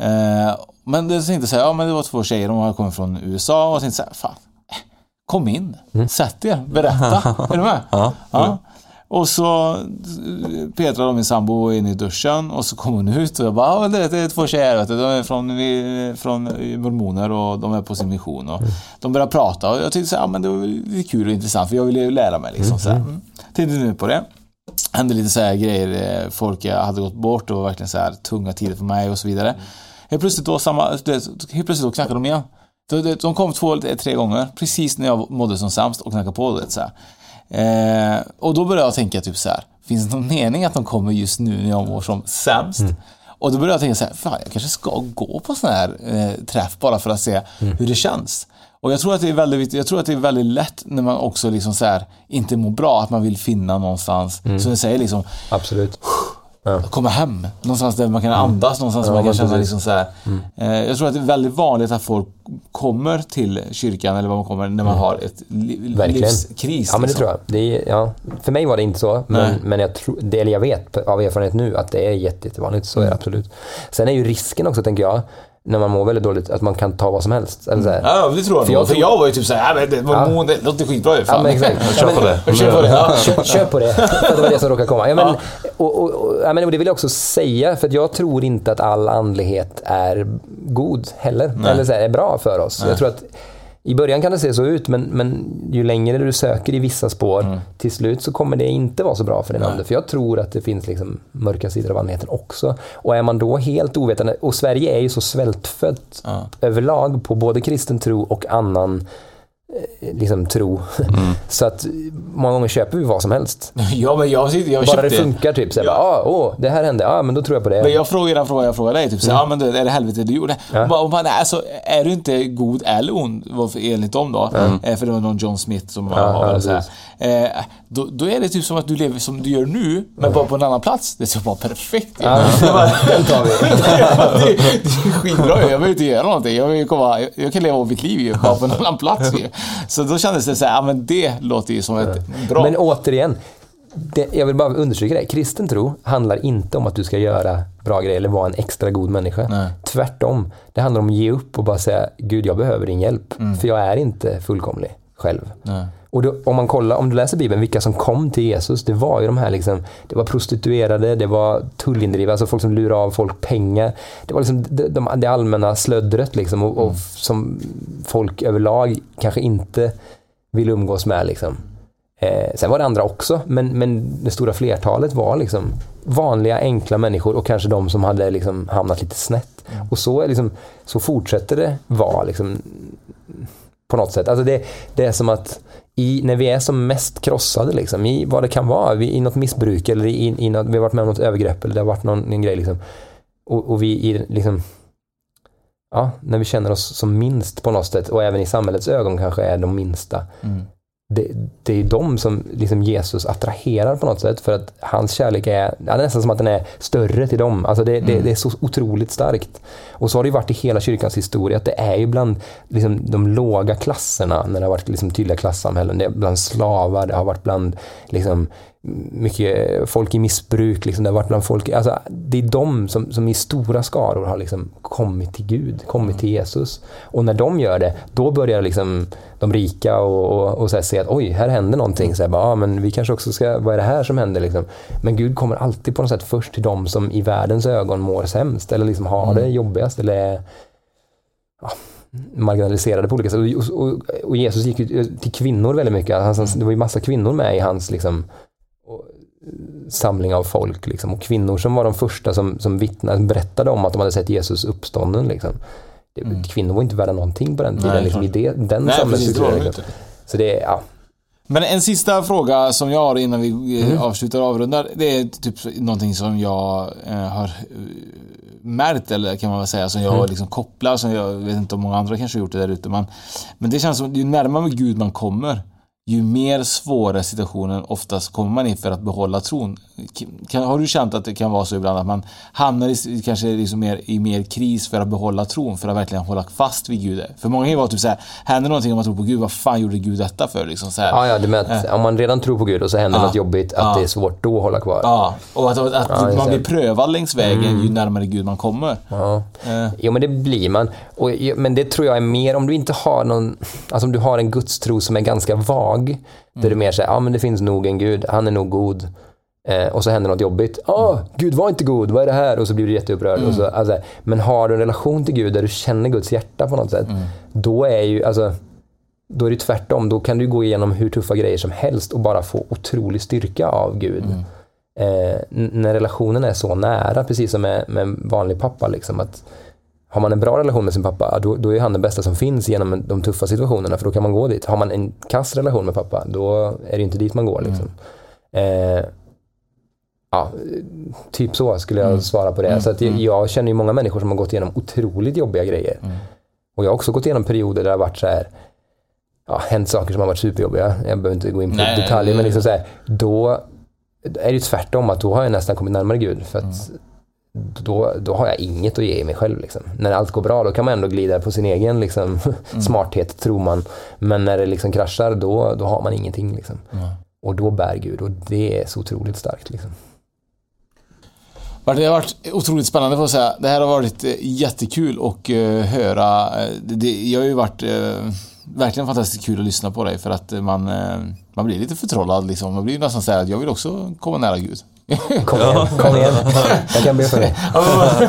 Eh, men det tänkte så här, ja men det var två tjejer, de hade kommit från USA och jag tänkte så här, fan, kom in, sätt er, berätta. är du med? Ja. Ja. Och så eh, Petra, min sambo, är inne i duschen och så kommer hon ut och jag bara, det, är två tjejer, vet du. de är från, från mormoner och de är på sin mission. Och De börjar prata och jag tyckte så här, ja, men det var lite kul och intressant för jag ville ju lära mig. Liksom, så här. Mm. Tänkte nu på det. Hände lite så här grejer, eh, folk jag hade gått bort och verkligen så här tunga tider för mig och så vidare. Helt plötsligt då, samma, helt plötsligt då knackade de igen. De, de, kom två, tre gånger, precis när jag mådde som sämst och knackade på. du Vet, så. Eh, och då började jag tänka typ så här. Finns det någon mening att de kommer just nu när jag mår som sämst? Och då började jag tänka så här, fan jag kanske ska gå på sån här eh, träff bara för att se hur det känns. Och jag tror att det är väldigt jag tror att det är väldigt lätt när man också liksom så här, inte mår bra, att man vill finna någonstans, som du säger liksom, absolut. Komma hem. Någonstans där man kan andas, någonstans där Ja, man kan känna liksom så här. Eh, jag tror att det är väldigt vanligt att folk kommer till kyrkan eller vad man kommer när man har ett li- Verkligen. livskris. Ja men det liksom. tror jag. Det är, ja. För mig var det inte så, men, Nej. men jag, tror, det, eller jag vet av erfarenhet nu att det är jätte, jättevanligt. Så är Mm. det absolut. Sen är ju risken också, tänker jag, när man mår väldigt dåligt, att man kan ta vad som helst. Eller så här. Ja, det tror jag. För jag för jag var ju typ såhär, ja, men det, mormon, det låter skitbra ju. Ja, men exakt. Kör på det. Kör på det. Ja. Kör, kör på det, för det var det som råkade komma. Ja, men, och, och, och, ja, men, och det vill jag också säga, för jag tror inte att all andlighet är god heller. Eller så här, är bra för oss. Jag tror att i början kan det se så ut, men, men ju längre du söker i vissa spår, Mm. till slut så kommer det inte vara så bra för din ande. För jag tror att det finns liksom mörka sidor av andligheten också. Och är man då helt ovetande, och Sverige är ju så svältfött överlag på både kristen tro och annan liksom tro. så att många gånger köper vi vad som helst. Ja, men jag, jag Bara det funkar typ. Så Ja. bara, ah, åh, det här hände. Ja, ah, men då tror jag på det. Men jag frågade den frågan jag frågade dig, typ såhär, ja men det, är det helvete du gjorde? Ja. Bara, alltså, är du inte god eller ond, enligt dem då, eh, för det var någon John Smith som Ja, har ja, det så här. Eh, då, då är det typ som att du lever som du gör nu, men bara på en annan plats. Det är så bara perfekt. Ja, den tar vi. det, det är skitbra. Jag behöver inte göra någonting. Jag, vill komma, jag, kan leva mitt liv ju, bara på en annan plats ju. Så då kändes det så här, ja men det låter ju som ett bra... Men återigen, det, jag vill bara understryka det. Kristen tro handlar inte om att du ska göra bra grejer eller vara en extra god människa. Nej. Tvärtom. Det handlar om att ge upp och bara säga, Gud jag behöver din hjälp. För jag är inte fullkomlig själv. Nej. Och då, om man kollar, om du läser Bibeln, vilka som kom till Jesus, det var ju de här liksom, det var prostituerade, det var tullindrivare, alltså folk som lurar av folk pengar. Det var liksom det, de, det allmänna slöddret liksom och, och som folk överlag kanske inte vill umgås med liksom. Eh, sen var det andra också, men, men det stora flertalet var liksom vanliga, enkla människor och kanske de som hade liksom hamnat lite snett. Och så, liksom, så fortsätter det vara liksom, på något sätt. Alltså det, det är som att i, när vi är som mest krossade, liksom, i vad det kan vara, vi, i något missbruk eller i, i något, vi har varit med om något övergrepp eller det har varit någon någon grej. Liksom, och, och vi i, liksom, ja, när vi känner oss som minst på något sätt och även i samhällets ögon kanske är de minsta. Mm. Det, det är de som liksom Jesus attraherar på något sätt för att hans kärlek är, ja, det är nästan som att den är större till dem. Alltså det, det, det är så otroligt starkt. Och så har det varit i hela kyrkans historia att det är ju bland liksom, de låga klasserna när det har varit liksom, tydliga klassamhällen. Det är bland slavar, det har varit bland liksom, mycket folk i missbruk. Liksom, det har varit bland folk, alltså, det är de som, som i stora skaror har liksom, kommit till Gud, kommit till Jesus. Och när de gör det, då börjar liksom, de rika och, och, och så här, se att oj, här händer någonting. Så här, bara, ah, men vi kanske också ska, vad är det här som händer? Liksom? Men Gud kommer alltid på något sätt först till de som i världens ögon mår sämst eller liksom har det jobbigast eller ja, marginaliserade på olika sätt. Och, och, och Jesus gick ju till kvinnor väldigt mycket. Hans, det var ju massa kvinnor med i hans liksom, samling av folk. Liksom. Och kvinnor som var de första som, som vittnade, berättade om att de hade sett Jesus uppstånden. Liksom. Det, Kvinnor var inte värda någonting på den tiden, Nej, liksom, i det, den samhällsstrukturen. Liksom. Så det är, ja. Men en sista fråga som jag har innan vi eh, Mm. avslutar och avrundar. Det är typ någonting som jag eh, har eh, märkt, eller kan man väl säga, som jag Mm. liksom kopplar, som jag vet inte om många andra kanske har gjort det där ute. Men, men det känns som, ju närmare Gud man kommer, ju mer svåra situationer oftast kommer man i för att behålla tron. Kan, har du känt att det kan vara så ibland att man hamnar i, kanske liksom mer, i mer kris för att behålla tron, för att verkligen hålla fast vid Gud? För många kan ju vara typ såhär, händer någonting om man tror på Gud, vad fan gjorde Gud detta för? Liksom så här. Ja, ja, det med att om man redan tror på Gud och så händer Ja. något jobbigt, att Ja. det är svårt då att hålla kvar. Ja, och att, att Ja, just man blir prövad längs vägen ju närmare Gud man kommer. Ja. Eh. Jo men det blir man. Och, men det tror jag är mer om du inte har någon, alltså om du har en gudstro som är ganska vag. Där du mer säger, ja men det finns nog en gud, han är nog god. Eh, och så händer något jobbigt. Ja, Gud var inte god, vad är det här? Och så blir du jätteupprörd. Och så, alltså, men har du en relation till Gud där du känner Guds hjärta på något sätt. Då är ju, alltså då är det tvärtom. Då kan du gå igenom hur tuffa grejer som helst och bara få otrolig styrka av Gud. Eh, när relationen är så nära, precis som med, med en vanlig pappa. Liksom, att har man en bra relation med sin pappa, då, då är han den bästa som finns genom de tuffa situationerna, för då kan man gå dit. Har man en kass relation med pappa, då är det inte dit man går. Liksom. Eh, ja, typ så skulle jag svara på det. Så att jag, jag känner ju många människor som har gått igenom otroligt jobbiga grejer. Och jag har också gått igenom perioder där det har varit så här, ja, hänt saker som har varit superjobbiga. Jag behöver inte gå in på Nej, detaljer, det- men liksom så här, då är det ju tvärtom, att då har jag nästan kommit närmare Gud. För att då, då har jag inget att ge mig själv. Liksom. När allt går bra, då kan man ändå glida på sin egen liksom, smarthet, tror man. Men när det liksom kraschar, då, då har man ingenting. Liksom. Och då bär Gud, och det är så otroligt starkt. Liksom. Det har varit otroligt spännande får jag säga. Det här har varit eh, jättekul att eh, höra. Eh, Det, jag har ju varit verkligen fantastiskt kul att lyssna på dig för att man, man blir lite förtrollad liksom. Man blir nästan så här att jag vill också komma nära Gud. Kom igen, kom igen. Jag kan be för dig.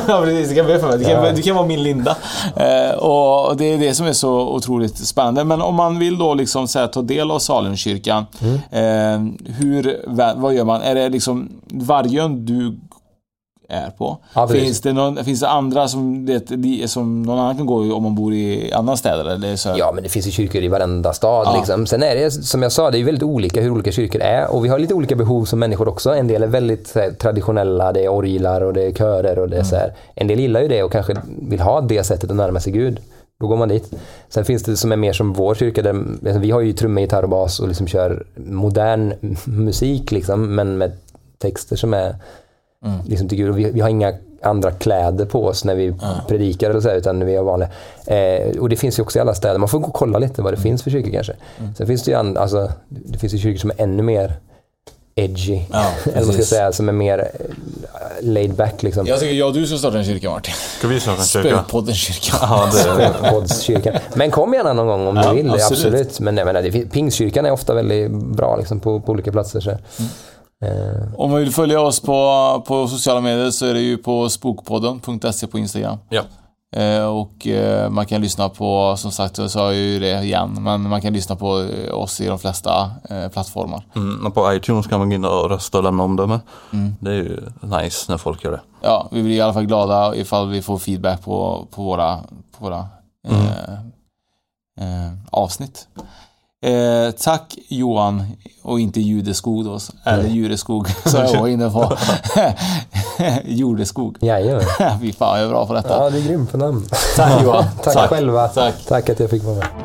ja, precis. Du kan be för mig. Du kan, du kan vara min Linda. Eh, och det är det som är så otroligt spännande. Men om man vill då liksom så här, ta del av Salemkyrkan. Eh, hur, vad gör man? Är det liksom Vargön du är på? Ja, finns, det någon, finns det andra som, det, som någon annan kan gå om man bor i andra städer? Eller så här? Ja, men det finns ju kyrkor i varenda stad. Ja. Liksom. Sen är det, som jag sa, det är väldigt olika hur olika kyrkor är. Och vi har lite olika behov som människor också. En del är väldigt här, traditionella, det är orglar och det är körer och det är så här. En del gillar ju det och kanske vill ha det sättet att närma sig Gud. Då går man dit. Sen finns det som är mer som vår kyrka, där alltså, vi har ju trumma, gitarr och bas och liksom kör modern musik, liksom, men med texter som är liksom till Gud. Och vi, vi har inga andra kläder på oss när vi predikar eller så, här, utan vi har vanliga. Eh, och det finns ju också i alla städer. Man får gå och kolla lite vad det finns för kyrkor kanske. Sen finns det ju an, alltså, det finns ju kyrkor som är ännu mer edgy. Ja, eller vad man ska säga, som är mer eh, laid back liksom. Jag tycker jag och du ska starta en kyrka Martin. Ska vi starta en kyrka? Spökpodden kyrka. Ja, det Poddskyrkan. Men kom gärna någon gång om Ja, du vill. absolut. Absolut. Men jag menar, det, Pingstkyrkan är ofta väldigt bra liksom, på, på olika platser. Så. Eh, Om man vill följa oss på, på sociala medier så är det ju på spokpodden.se på Instagram. Ja. Eh, och eh, man kan lyssna på, som sagt, jag sa ju det igen, men man kan lyssna på eh, oss i de flesta eh, plattformar. Mm, och på iTunes kan man gå in och rösta och lämna omdöme. Det är ju nice när folk gör det. Ja, vi blir i alla fall glada ifall vi får feedback på, på våra, på våra eh, eh, avsnitt. Eh, tack Johan och inte Judeskog då, eller Jureskog som jag var inne på. Jordeskog. jajamän. Fy fan, jag är bra på detta. Ja, du är grym på namn. Tack Johan. Tack, själva. Tack. Tack att jag fick vara med.